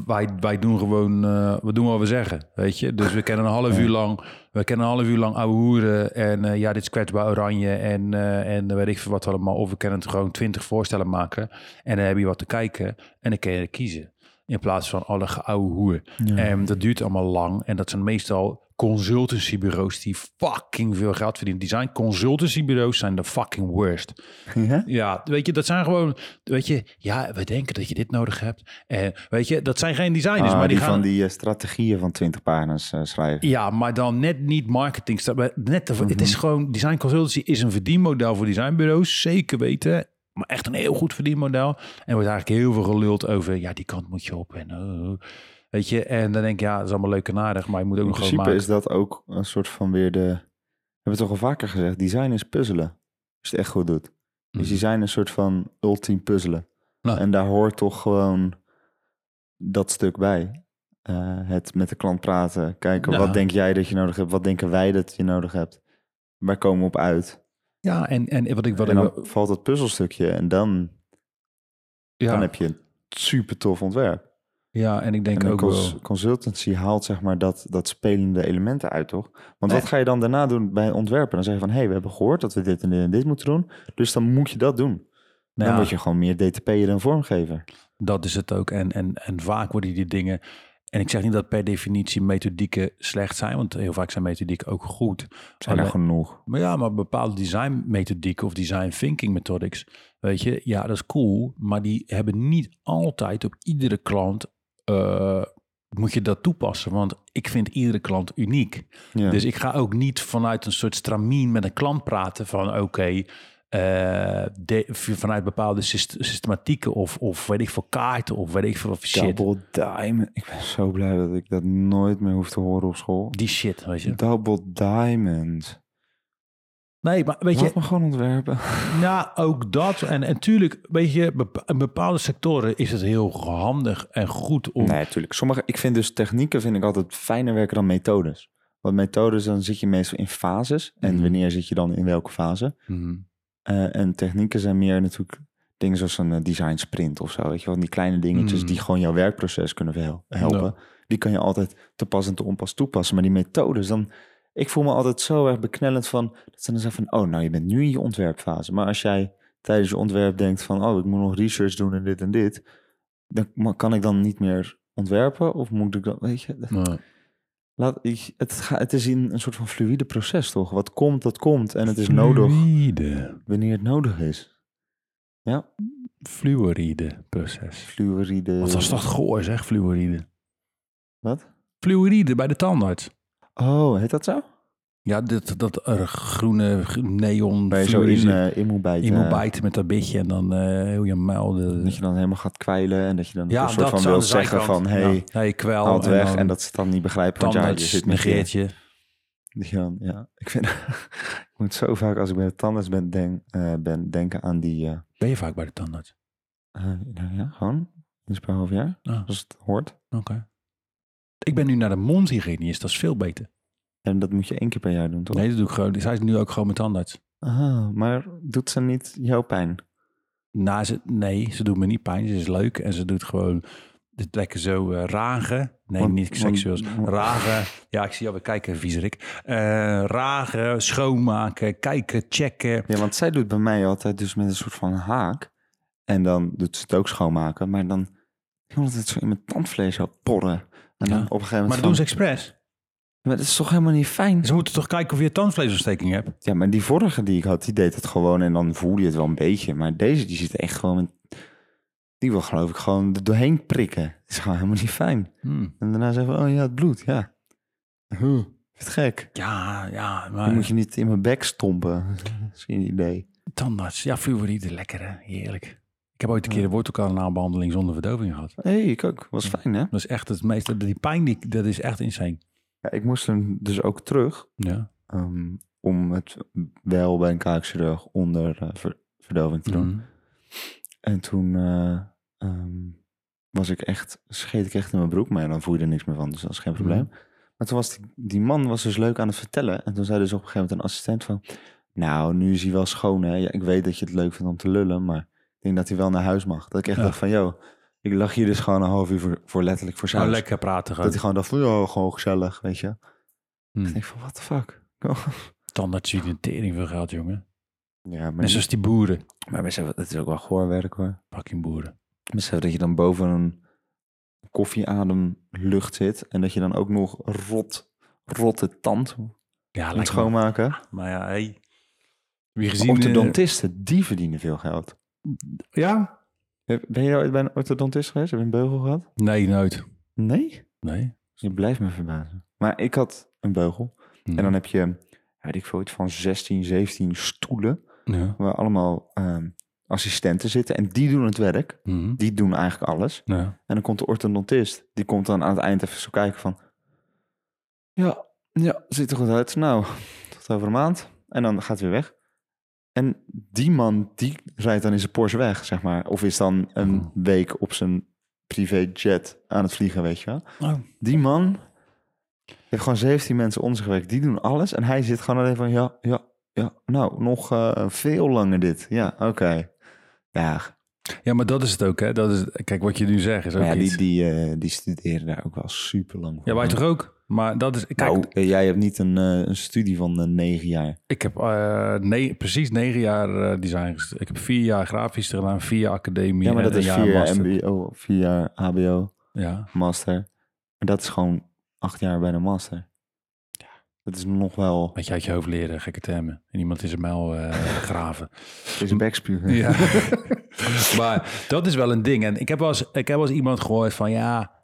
wij, wij doen gewoon, eh, we doen wat we zeggen, weet je. Dus we kennen een half uur lang, we kennen een half uur lang ouwe hoeren en eh, ja, dit is kwetsbaar oranje en, eh en weet ik veel wat allemaal. Of we kunnen het gewoon twintig voorstellen maken en dan heb je wat te kijken en dan kun je kiezen. In plaats van alle geouwe hoer. Ja. En dat duurt allemaal lang. En dat zijn meestal consultancybureaus die fucking veel geld verdienen. Design consultancybureaus zijn de fucking worst. ja? Ja, weet je, dat zijn gewoon, weet je, ja, we denken dat je dit nodig hebt. En weet je, dat zijn geen designers, Ah, maar die, die gaan. van die eh, strategieën van 20 pagina's eh, schrijven. Ja, maar dan net niet marketing. Net te- Het Mhm. is gewoon, design consultancy is een verdienmodel voor designbureaus, zeker weten. Maar echt een heel goed verdienmodel. En er wordt eigenlijk heel veel geluld over, ja, die kant moet je op. En, oh, weet je, en dan denk ik, ja, dat is allemaal leuk en aardig, maar je moet ook In nog gewoon principe maken. is dat ook een soort van weer de... We hebben het toch al vaker gezegd, design is puzzelen. Als je het echt goed doet. Dus Mhm. design is een soort van ultiem puzzelen. Nou. En daar hoort toch gewoon dat stuk bij. Eh, het met de klant praten, kijken wat denk jij dat je nodig hebt, wat denken wij dat je nodig hebt. Waar komen we op uit? Ja, en, en wat ik, wat en ik, dan valt dat puzzelstukje en dan Ja, Dan heb je een super tof ontwerp. Ja en ik denk En ook cons- wel... consultancy haalt zeg maar dat, dat spelende elementen uit, toch? Want Nee. wat ga je dan daarna doen bij ontwerpen? Dan zeg je van, hé, hey, we hebben gehoord dat we dit en dit en dit moeten doen. Dus dan moet je dat doen. Dan Ja. word je gewoon meer DTP'er dan vormgever. Dat is het ook. En, en, en vaak worden die dingen. En ik zeg niet dat per definitie methodieken slecht zijn, want heel vaak zijn methodieken ook goed. Zijn er Alleen- genoeg? Maar ja, maar bepaalde design methodieken of design thinking methodics, weet je, ja, dat is cool, maar die hebben niet altijd op iedere klant. Eh, moet je dat toepassen, want ik vind iedere klant uniek. Ja. Dus ik ga ook niet vanuit een soort stramien met een klant praten van oké, eh, de- vanuit bepaalde syst- systematieken of, of weet ik veel kaarten of weet ik veel of shit. Double diamond. Ik ben zo blij dat ik dat nooit meer hoef te horen op school. Die shit, weet je. Double diamond. Nee, maar weet je, Laat me gewoon ontwerpen. Ja, ook dat. En, en tuurlijk, weet je, in bepaalde sectoren is het heel handig en goed om... Nee, natuurlijk. Sommige, ik vind dus technieken vind ik altijd fijner werken dan methodes. Want methodes, dan zit je meestal in fases. En Mhm. wanneer zit je dan in welke fase? Mhm. Eh, en technieken zijn meer natuurlijk dingen zoals een eh, design sprint of zo. Weet je wel, die kleine dingetjes Mm. die gewoon jouw werkproces kunnen helpen. Die kan je altijd te pas en te onpas toepassen. Maar die methodes, dan... Ik voel me altijd zo erg beknellend van... Dat ze dan zeggen van, oh, nou, je bent nu in je ontwerpfase. Maar als jij tijdens je ontwerp denkt van... Oh, ik moet nog research doen en dit en dit. Dan kan ik dan niet meer ontwerpen? Of moet ik dan, weet je... Nee. Laat, ik, het, ga, het is in een soort van fluïde proces, toch? Wat komt, dat komt. En het is nodig Fluïde. wanneer het nodig is. Ja, Fluoride proces. fluïde. Wat was dat goor zeg, fluoride. Wat? Fluoride bij de tandarts. Oh, heet dat zo? Ja, dit, dat er groene neon Waar je zo in, fluoride. eh, in moet bijten. je moet bijten met dat bitje en dan heel je muil. de- Dat je dan helemaal gaat kwijlen en dat je dan ja, een soort van wil zeggen van... Hey, ja, hey, kwel. haal het weg. dan En dat ze het dan niet begrijpen. Want ja, je zit negeert je. dan- ja, ik vind... ik moet zo vaak als ik bij de tandarts ben, denk, eh, ben denken aan die... Ben je vaak bij de tandarts? nou ja, gewoon. Dus per half jaar, Ah, als het hoort. Oké. Ik ben nu naar de mondhygiënist, dat is veel beter. En dat moet je één keer per jaar doen, toch? Nee, dat doe ik gewoon. Zij is nu ook gewoon met tandarts. Ah, maar doet ze niet jouw pijn? Nou, ze, nee, ze doet me niet pijn. Ze is leuk en ze doet gewoon de lekker zo eh, ragen. Nee, Want- niet want- seksueels. Ragen. Ja, ik zie jou weer kijken, viezerik. Eh ragen, schoonmaken, kijken, checken. Ja, want zij doet bij mij altijd dus met een soort van haak. En dan doet ze het ook schoonmaken. Maar dan komt het zo in mijn tandvlees zo porren. En dan Ja. op een gegeven Maar dat doen ze van, expres. Maar dat is toch helemaal niet fijn? Ze moeten toch kijken of je tandvleesontsteking hebt. Ja, maar die vorige die ik had, die deed het gewoon. En dan voelde je het wel een beetje. Maar deze, die zit echt gewoon... met- Die wil geloof ik gewoon er doorheen prikken. Dat is gewoon helemaal niet fijn. Hmm. En daarna zeggen we, oh ja, het bloed, ja. Huh, vind je het gek? Ja, ja, Dan maar moet je niet in mijn bek stompen. Dat is geen idee. tandarts. Ja, fluoride, lekker hè. Heerlijk. Ik heb ooit een keer een wortelkanaalbehandeling zonder verdoving gehad. Hé, hey, ik ook. Was fijn, hè? Dat is echt het meeste, die pijn, die, dat is echt insane. Ja, ik moest hem dus ook terug Ja. ehm, om het wel bij een kaakchirurg onder eh, ver- verdoving te doen. Mhm. En toen eh, ehm, was ik echt, scheet ik echt in mijn broek, maar dan voel je er niks meer van, dus dat is geen probleem. Maar toen was die, die man was dus leuk aan het vertellen en toen zei dus op een gegeven moment een assistent van, nou, nu is hij wel schoon hè, ja, ik weet dat je het leuk vindt om te lullen, maar ik denk dat hij wel naar huis mag. Dat ik echt Ja. dacht van, joh, ik lag hier dus gewoon een half uur voor, voor letterlijk voor zijn lekker praten Dat hij gewoon dacht van, ja, gewoon gezellig, weet je. Hmm. Ik denk van, what the fuck? Tandarts ziet een tering veel geld, jongen. Ja, maar, Net zoals die boeren. maar besef, het is ook wel goorwerk hoor. Fucking boeren. Besef dat je dan boven een koffieademlucht zit en dat je dan ook nog rot, rotte tand Ja, moet me. schoonmaken. Maar ja, hey. Wie gezien... eh, Orthodontisten, die verdienen veel geld. Ja? Ben je ooit bij een orthodontist geweest? Heb je een beugel gehad? Nee, nooit. Nee? Nee. Je blijft me verbazen. Maar ik had een beugel. Mhm. En dan heb je, weet ik veel, iets van 16, 17 stoelen. Ja. Waar allemaal ehm, assistenten zitten. En die doen het werk. Mhm. Die doen eigenlijk alles. Ja. En dan komt de orthodontist. Die komt dan aan het eind even zo kijken van... Ja, ja, ziet er goed uit. Nou, tot over een maand. En dan gaat hij weer weg. En die man, die rijdt dan in zijn Porsche weg, zeg maar. Of is dan een Oh. week op zijn privéjet aan het vliegen, weet je wel. Oh. Die man heeft gewoon 17 mensen onder zich gewerkt. Die doen alles. En hij zit gewoon alleen van, ja, ja, ja. Nou, nog eh, veel langer dit. Ja, oké. Ja, Ja, maar dat is het ook, hè? Dat is, kijk, wat je nu zegt is ook ja, die, iets. die, eh, die studeren daar ook wel super lang voor. Ja, wij toch ook? Maar dat is... Kijk, Nou, eh, jij hebt niet een, eh, een studie van eh, negen jaar. ik heb precies negen jaar design. Ik heb vier jaar grafisch gedaan, vier jaar academie Ja, maar dat een is jaar vier jaar mbo, vier jaar hbo, Ja, master. En dat is gewoon acht jaar bij de master. Ja, dat is nog wel... met je uit je hoofd leren, gekke termen. En iemand is een mijl graven. is een backspugen. Ja. maar dat is wel een ding. En ik heb wel eens, ik heb wel eens iemand gehoord van, ja,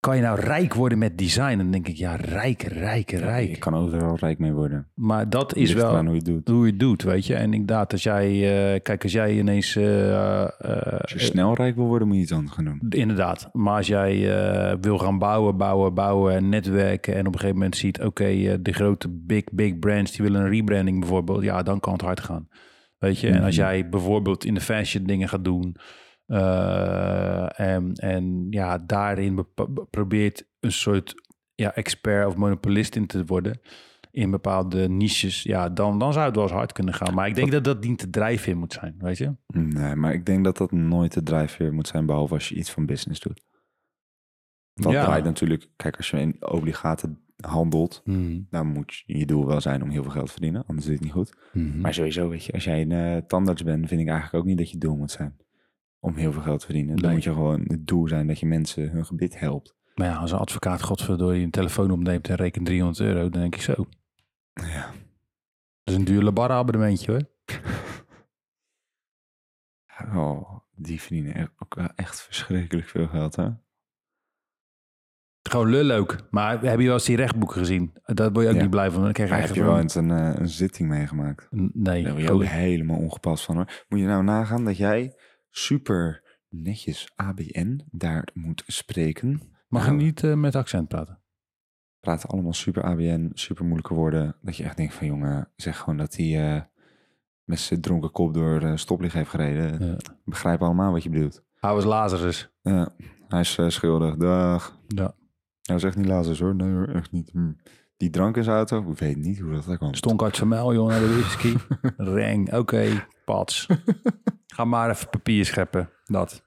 kan je nou rijk worden met design? En dan denk ik, ja, rijk, rijk, rijk. Je kan overal rijk mee worden. Maar dat is Ligt wel hoe je het doet. hoe je het doet, weet je. En inderdaad, als jij, eh, kijk, als jij ineens, eh, eh, Als je snel rijk wil worden, moet je iets anders gaan doen. inderdaad. Maar als jij wil gaan bouwen, bouwen, bouwen en netwerken en op een gegeven moment ziet, oké, de grote big, big brands die willen een rebranding bijvoorbeeld, ja, dan kan het hard gaan. Weet je, en als Mhm. jij bijvoorbeeld in de fashion dingen gaat doen eh, en, en ja, daarin probeert een soort ja, expert of monopolist in te worden in bepaalde niches, ja, dan, dan zou het wel eens hard kunnen gaan. Maar ik denk dat dat niet de drijfveer moet zijn, weet je? Nee, maar ik denk dat dat nooit de drijfveer moet zijn, behalve als je iets van business doet. Dat Ja. draait natuurlijk... Kijk, als je in obligaten handelt, dan moet je, je doel wel zijn om heel veel geld te verdienen. Anders je het niet goed. Mhm. Maar sowieso, weet je, als jij een eh, tandarts bent, vind ik eigenlijk ook niet dat je doel moet zijn. Om heel veel geld te verdienen. Dan Nee. moet je gewoon het doel zijn dat je mensen hun gebit helpt. Maar ja, als een advocaat godverdorie een telefoon opneemt en rekent 300 euro, dan denk ik zo. Ja. Dat is een duur Labarra-abonnementje hoor. Oh, die verdienen ook wel echt verschrikkelijk veel geld, hè? Gewoon lul ook. Maar heb je wel eens die rechtboeken gezien? Daar word je ook Ja. niet blij van. Dan krijg je heb je wel eens een, eh, een zitting meegemaakt? Nee. Daar word je ook helemaal ongepast van, hoor. Moet je nou nagaan dat jij super netjes ABN daar moet spreken? Mag je Nou, niet eh, met accent praten? praten allemaal super ABN, super moeilijke woorden. Dat je echt denkt van jongen, zeg gewoon dat hij eh, met zijn dronken kop door eh, stoplicht heeft gereden. Ja. Begrijp allemaal wat je bedoelt. Hij was Lazarus. Ja, hij is schuldig. Dag. Ja. Hij was echt niet Lazarus hoor. Nee hoor, echt niet. Hm. Die drank in zijn auto, ik weet niet hoe dat daar kwam. Stonk uit muil, jongen, naar de whisky. Reng, oké, pats. Ga maar even papier scheppen. Dat.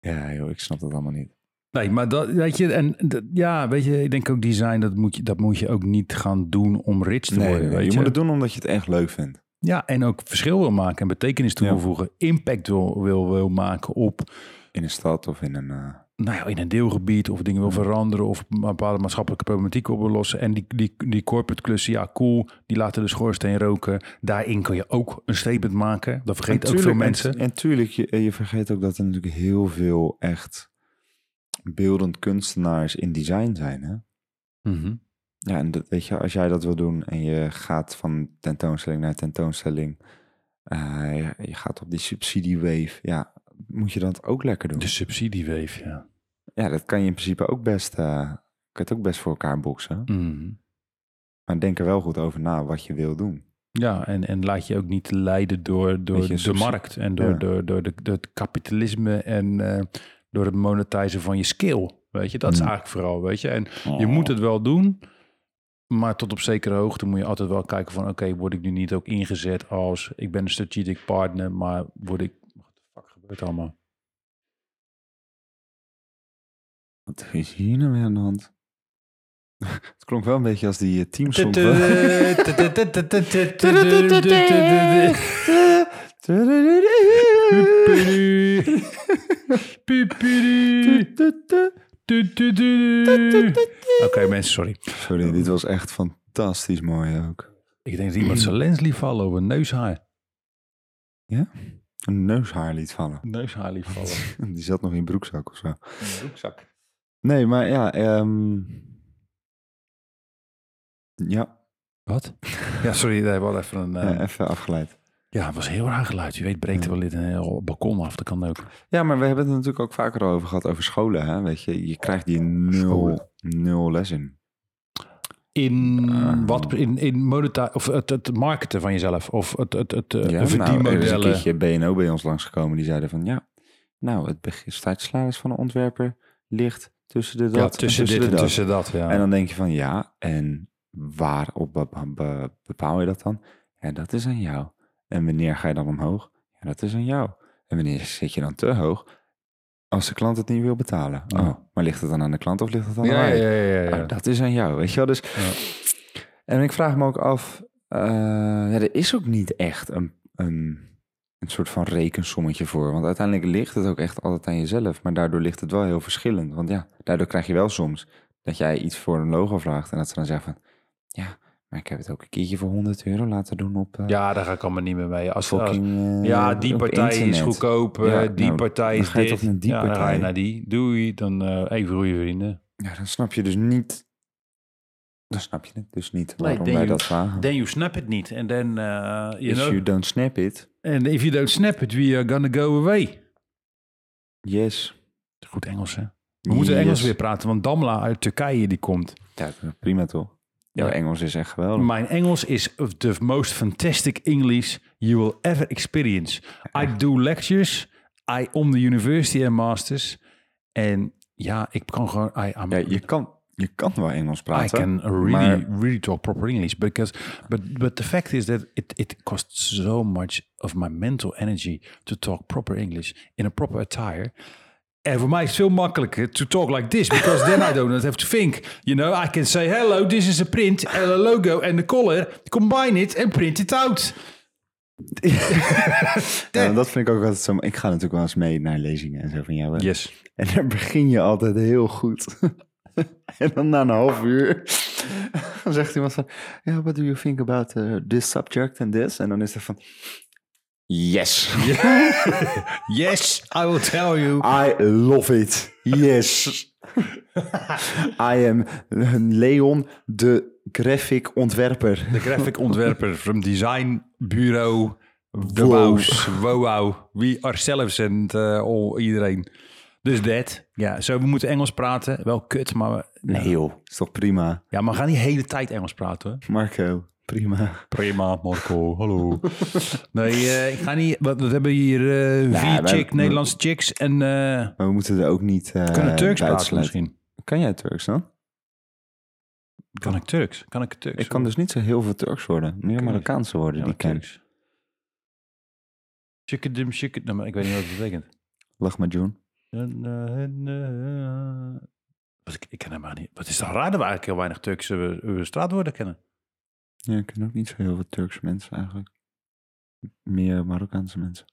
Ja joh, ik snap dat allemaal niet. Nee, maar dat, weet je, en dat- ja, weet je, ik denk ook design, dat moet je, dat moet je ook niet gaan doen om rich te Nee, worden. nee, weet je je, moet het doen omdat je het echt leuk vindt. Ja, en ook verschil wil maken en betekenis toevoegen, impact wil, wil, wil maken op, In een stad of in een... eh, nou ja, in een deelgebied of dingen wil veranderen of een bepaalde maatschappelijke problematiek oplossen. En die, die, die corporate klussen, ja, cool, die laten de schoorsteen roken. Daarin kun je ook een statement maken. Dat vergeet ook veel mensen. En, en tuurlijk, je, je vergeet ook dat er natuurlijk heel veel echt beeldend kunstenaars in design zijn. Hè? Mhm. Ja, en dat, weet je, als jij dat wil doen en je gaat van tentoonstelling naar tentoonstelling, eh, je, je gaat op die subsidiewave, ja, moet je dat ook lekker doen. De subsidieweef, ja. Ja, dat kan je in principe ook best, eh, kan het ook best voor elkaar boksen. Mhm. Maar denk er wel goed over na wat je wil doen. Ja, en, en laat je ook niet leiden door, door de markt en door, Ja. door, door, de, door het kapitalisme en eh, door het monetizen van je skill. Weet je, dat is eigenlijk vooral, weet je. En je moet het wel doen, maar tot op zekere hoogte moet je altijd wel kijken van, oké, word ik nu niet ook ingezet als, ik ben een strategic partner, maar word ik, gebeurt allemaal? Wat is hier nou weer aan de hand? het klonk wel een beetje als die teamsong. van- Oké mensen, sorry. Sorry, dit was echt fantastisch mooi ook. Ik denk dat iemand zijn lens liet vallen op een neushaar. Een neushaar liet vallen. Neushaar liet vallen. Die zat nog in broekzak of zo. Een broekzak. Nee, maar ja, ehm, ja, Wat? Ja, sorry, daar hebben we al even een... eh, eh, even afgeleid. Ja, het was heel raar geluid. Je weet, breekt er wel dit een heel balkon af. Dat kan ook. Ja, maar we hebben het natuurlijk ook vaker over gehad over scholen. Hè? Weet je, je krijgt die nul, nul les in. In Ah. wat? In, in moneta of het, het marketen van jezelf. Of het, het, het, eh, Ja, nou, er is een verdienmodellen. keertje BNO bij ons langsgekomen. Die zeiden van, ja, nou, het startsalaris van een ontwerper ligt tussen de dat ja, en tussen, dit de en dat. tussen dat. Ja. En dan denk je van, ja, en waarop be- be- bepaal je dat dan? Ja, dat is aan jou. En wanneer ga je dan omhoog? Ja, dat is aan jou. En wanneer zit je dan te hoog? Als de klant het niet wil betalen. Oh, maar ligt het dan aan de klant of ligt het aan Ja, mij? ja, ja, ja, ja. Oh, dat is aan jou, weet je wel. Dus, En ik vraag me ook af, eh, ja, er is ook niet echt een, een, een soort van rekensommetje voor. Want uiteindelijk ligt het ook echt altijd aan jezelf. Maar daardoor ligt het wel heel verschillend. Want ja, daardoor krijg je wel soms dat jij iets voor een logo vraagt. En dat ze dan zeggen van, ja, maar ik heb het ook een keertje voor 100 euro laten doen op eh, Ja, daar ga ik allemaal niet meer mee. Als, als- fucking... eh, ja, die partij is goedkoop, Ja, die nou, partij is ga je dit. toch naar die ja, dan ga je partij. naar die. Doei, dan eh, even goede vrienden. Ja, dan snap je dus niet... Dan snap je het dus niet Nee, waarom then wij you- dat vragen. Then you snap it niet. En then, uh, you If know, you don't snap it, and if you don't snap it, we are gonna go away. yes. Goed Engels, hè? We moeten Engels weer praten, want Damla uit Turkije die komt. Ja, prima toch? Jouw. Engels is echt geweldig. Mijn Engels is the most fantastic English you will ever experience. I do lectures, I on the university and masters. En ja, ik kan gewoon, I, Ja, je kan, je kan wel Engels I praten. can really, maar- really talk proper English because, but, but the fact is that it, it costs so much of my mental energy to talk proper English in a proper attire. En voor mij is het veel makkelijker to talk like this because then I don't have to think. You know, I can say hello, this is a print, and a logo and the color, combine it and print it out. Ja, dat vind ik ook altijd zo. Ik ga natuurlijk wel eens mee naar lezingen en zo van jou. hè. Yes. En dan begin je altijd heel goed. en dan na een half uur dan zegt iemand van... Ja, what do you think about uh, this subject and this? En dan is het van... Yes, Yes, I will tell you. I love it. Yes. I am Leon, de graphic ontwerper. De graphic ontwerper from Design Bureau De Wow. Bous, wow, we ourselves en uh, all, iedereen. Dus dat. Ja, zo, we moeten Engels praten. Wel kut, maar... we- Nee joh, is toch prima. Ja, maar we gaan niet de hele tijd Engels praten. hoor. Marco, prima. Prima, Marco. Hallo. nee, eh, ik ga niet... Want we hebben hier eh, Ja, vier chick, Nederlandse chicks en... eh Maar we moeten er ook niet uh, kunnen Turks praten misschien. Kan jij Turks dan? Kan ik Turks? Kan ik Turks? Ik kan dus niet zo heel veel Turks worden. Meer. Marokkaanse woorden Ja, die ik ken. Turks. Chickadim, chickad... Nou, maar ik weet niet wat het betekent. Lach maar June. Wat ik, ik ken helemaal niet. Wat is dan raar dat we eigenlijk heel weinig Turkse straatwoorden kennen? Ja, ik ken ook niet zo heel veel Turkse mensen eigenlijk. Meer Marokkaanse mensen.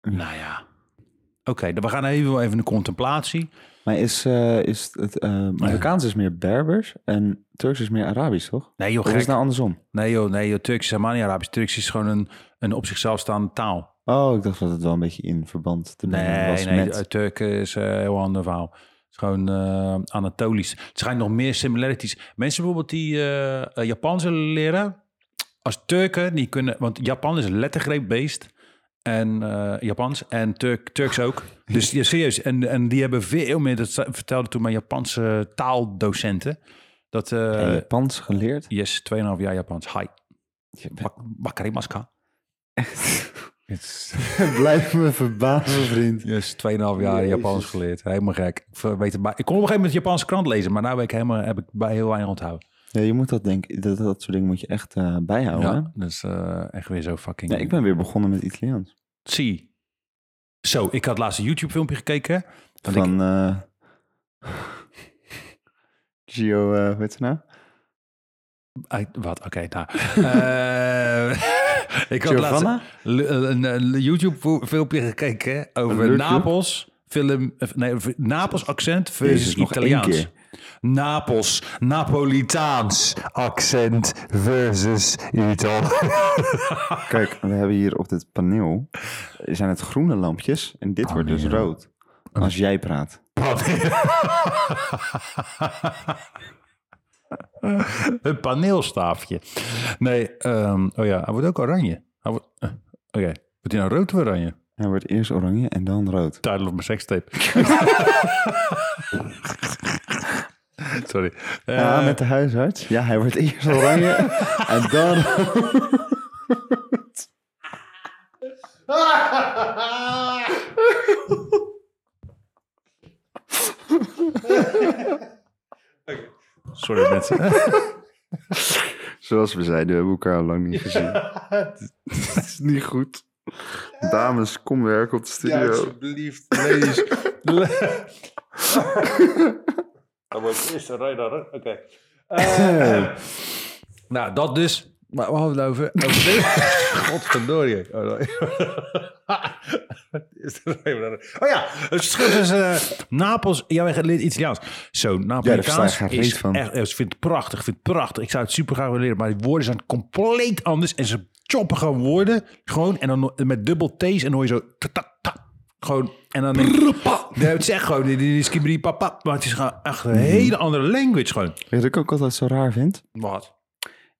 Nou ja. Oké, dan we gaan even, even een contemplatie. Maar is, eh, is het eh, Marokkaans is meer Berbers en Turks is meer Arabisch, toch? Nee joh, Of is het nou andersom? Nee joh, nee joh, Turks is helemaal niet Arabisch. Turks is gewoon een, een op zichzelf staande taal. Oh, ik dacht dat het wel een beetje in verband te brengen Nee, was nee, met... eh, Turken is heel ander verhaal. Is gewoon eh, Anatolisch. Het schijnt nog meer similarities. Mensen bijvoorbeeld die eh, eh, Japans willen leren, als Turken, die kunnen... Want Japan is lettergreep-based. En eh, Japans en Turk, Turks ook. Dus ja, serieus. En, en die hebben veel meer, dat vertelde toen mijn Japanse taaldocenten. Dat, je Japans geleerd? yes, 2,5 jaar Japans. Hi. Bent Blijf me verbazen, vriend. Yes, 2,5 jaar Jezus. Japans geleerd. Helemaal gek. Ik, weet het ik kon op een gegeven moment Japanse krant lezen, maar nu heb ik, helemaal, heb ik bij heel weinig onthouden. Ja, je moet dat denken, dat, dat soort dingen moet je echt eh, bijhouden. Ja, dus eh, echt weer zo fucking... Ja, ik ben weer begonnen met Italiaans. Zie. Zo, ik had laatst een YouTube filmpje gekeken. Ik- Van eh Gio, heet ze nou? Uit- wat? Oké, nou. ik had laatst een, een YouTube-filmpje gekeken over. Napels. Film, eh, nee, over Napels accent versus Italiaans. Napels, Napolitaans accent versus Italiaans. Kijk, we hebben hier op dit paneel zijn het groene lampjes en dit wordt dus rood. Als jij praat. Een paneelstaafje. Nee, ehm, oh ja, hij wordt ook oranje. Hij wordt, eh, Oké, wordt hij nou rood of oranje? Hij wordt eerst oranje en dan rood. Title of mijn sekstape. Sorry. Ja, Eh, met de huisarts. Ja, hij wordt eerst oranje en dan... Sorry mensen. Zoals we zeiden, we hebben elkaar al lang niet gezien. Het is niet goed. Dames, kom werken op de studio. alsjeblieft, ladies. Dat wordt eerst een oké. Eh, nou, dat dus. Maar we hadden het over. over. Godverdorie. Oh. Is oh ja, het verschil tussen eh, Napels. Ja, wij geleerd Italiaans. Zo, Napolitaans geen is van. echt. Ik vind het prachtig. Ik vind het prachtig. Ik zou het super graag willen leren, maar die woorden zijn compleet anders en ze choppen gewoon woorden. Gewoon en dan met dubbel T's en dan hoor je zo. ta, ta, ta. Gewoon, en dan denk ik, nee, het is echt gewoon, die, skibidi papa, maar het is gewoon echt een hele andere language gewoon. Weet je wat ik ook altijd zo raar vind? Wat?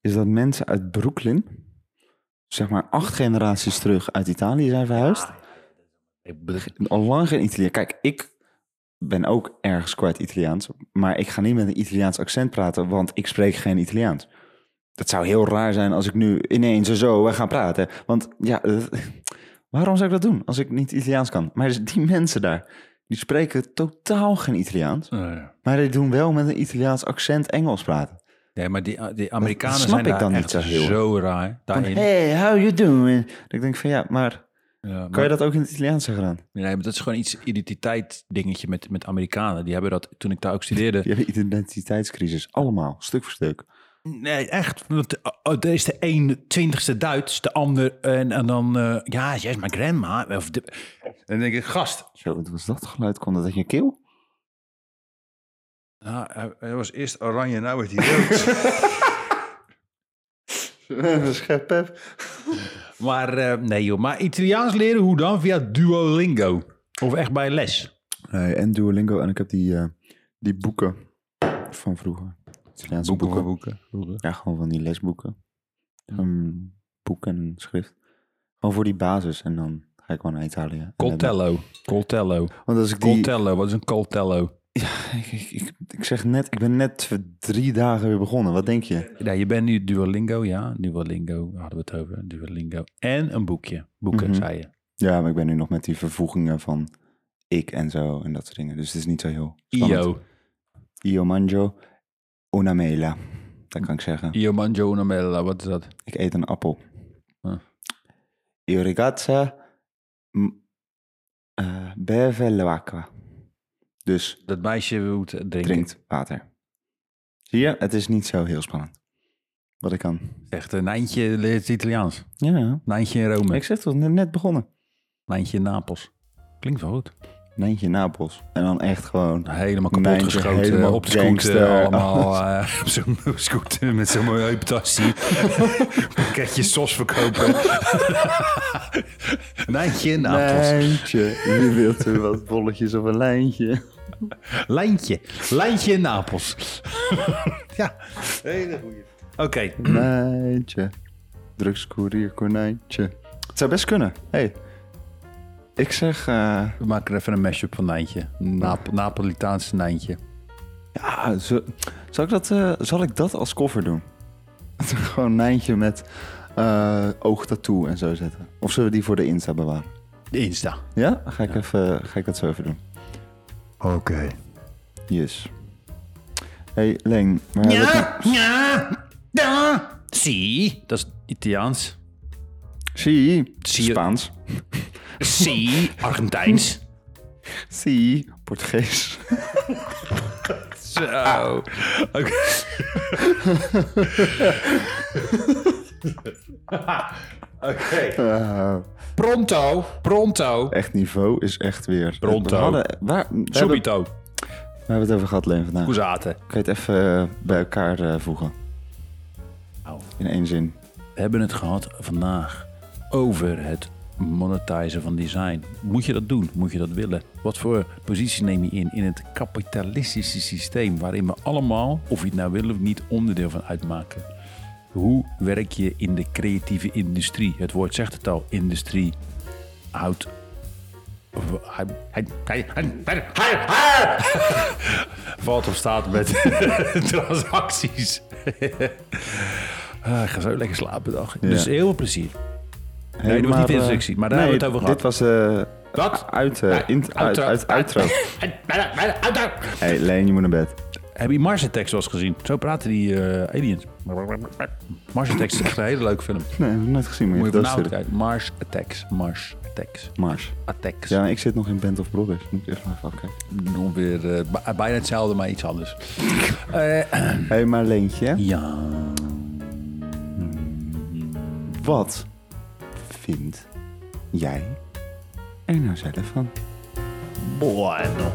Is dat mensen uit Brooklyn, zeg maar acht generaties terug uit Italië zijn verhuisd. Ik bedoel, Al lang geen Italiaan. Kijk, ik ben ook ergens kwijt Italiaans. Maar ik ga niet met een Italiaans accent praten, want ik spreek geen Italiaans. Dat zou heel raar zijn als ik nu ineens zo ga praten. Want ja, eh, waarom zou ik dat doen als ik niet Italiaans kan? Maar dus die mensen daar, die spreken totaal geen Italiaans. ja. Maar die doen wel met een Italiaans accent Engels praten. Nee, maar die, die Amerikanen snap zijn ik daar dan niet zo heel. zo raar. Daarin. hey, how you doing? Dat ik denk van ja, maar Ja, maar- kan je dat ook in het Italiaans zeggen dan? Nee, maar dat is gewoon iets identiteit dingetje met, met Amerikanen. Die hebben dat, toen ik daar ook studeerde. Die hebben identiteitscrisis, allemaal, stuk voor stuk. Nee, echt. Want oh, er is de een twintigste Duits, de ander... En, en dan, eh, ja, jij is mijn grandma. Of de, en dan denk ik, gast. Zo, wat was dat geluid? Kwam dat uit je keel? Nou, hij, hij was eerst oranje, nou wordt hij rood. Schep, maar eh, nee joh, maar Italiaans leren hoe dan? Via Duolingo. Of echt bij les? Nee, en Duolingo. En ik heb die, eh, die boeken van vroeger. Italiaanse boeken. boeken. boeken. Ja, gewoon van die lesboeken. Een boek en schrift. Gewoon voor die basis. En dan ga ik gewoon naar Italië. En dan- Coltello. Coltello. Want als ik die... Coltello, wat is een coltello? Ik, ik, ik, ik zeg net, ik ben net voor drie dagen weer begonnen. Wat denk je? Ja, je bent nu Duolingo, ja. Duolingo, hadden we het over. Duolingo. En een boekje. Boeken, Mhm. zei je. Ja, maar ik ben nu nog met die vervoegingen van ik en zo en dat soort dingen. Dus het is niet zo heel spannend. Io. Io mangio una mela. Dat kan ik zeggen. Io mangio una mela, wat is dat? Ik eet een appel. Ah. Io ragazza eh, beve l'acqua. Dus Dat meisje moet drinken. drinkt water. Zie je, het is niet zo heel spannend. Wat ik kan. Echt een Nijntje leert Italiaans. Ja, Nijntje in Rome. ik zeg toch, net, net begonnen. Nijntje in Napels. Klinkt wel goed. Nijntje Napels. En dan echt gewoon... Helemaal kapot Nijntje, geschoten. helemaal op de scooter. Allemaal eh, op zo'n scooter met zo'n mooie heupentasje. Pakketje sos verkopen. Nijntje in Napels. Lijntje. Wie wilt er wat bolletjes of een lijntje? Lijntje. Lijntje in Napels. ja, hele goeie. Oké. Lijntje. Drugscourier konijntje. Het zou best kunnen. hey. ik zeg... eh, We maken er even een mashup van Nijntje. Nap Napolitaanse Nijntje. ja, zo- zal, ik dat, eh, zal ik dat als koffer doen? Gewoon Nijntje met eh oogtattoo en zo zetten. Of zullen we die voor de Insta bewaren? De Insta. Ja? Ga ik, Even, ga ik dat zo even doen. Oké. Yes. hey, Leen. het nou- ja, ja. Si, dat is Italiaans. Zie, Zie je- Spaans. Si, Argentijns. Zie, Portugees. Zo. Oké. Oké. Eh, Pronto, pronto. echt niveau is echt weer... Pronto. We hadden, waar, we, hebben, Subito. we hebben het over gehad, Leen, vandaag. Hoe zaten? Kan je het even eh, bij elkaar eh, voegen? In één zin. we hebben het gehad vandaag over het monetizen van design. Moet je dat doen? Moet je dat willen? Wat voor positie neem je in in het kapitalistische systeem waarin we allemaal, of je het nou wil of niet, onderdeel van uitmaken? Hoe werk je in de creatieve industrie? Het woord zegt het al, industrie houdt. valt of staat met transacties. Ah, ik ga zo lekker slapen dag. Dus heel veel plezier. Hey, dat was niet de eh, instructie, maar daar nee, hebben we het over Dit was eh Wat? uit, eh, int- uit, uit, outro. hey, Leen, je moet naar bed. Heb je Mars Attacks wel eens gezien? Zo praten die eh, aliens. Mars Attacks is echt een hele leuke film. Nee, heb ik nooit gezien. Maar Moet je dat nou kijken. Mars Attacks. Mars Attacks. Mars. Attacks. Ja, ik zit nog in Band of Brothers. Moet ik eerst nog even afkijken. Ongeveer eh, b- bijna hetzelfde, maar iets anders. Eh, Hé, hey, maar Leentje. ja. Wat vind jij er nou zelf van? Bueno.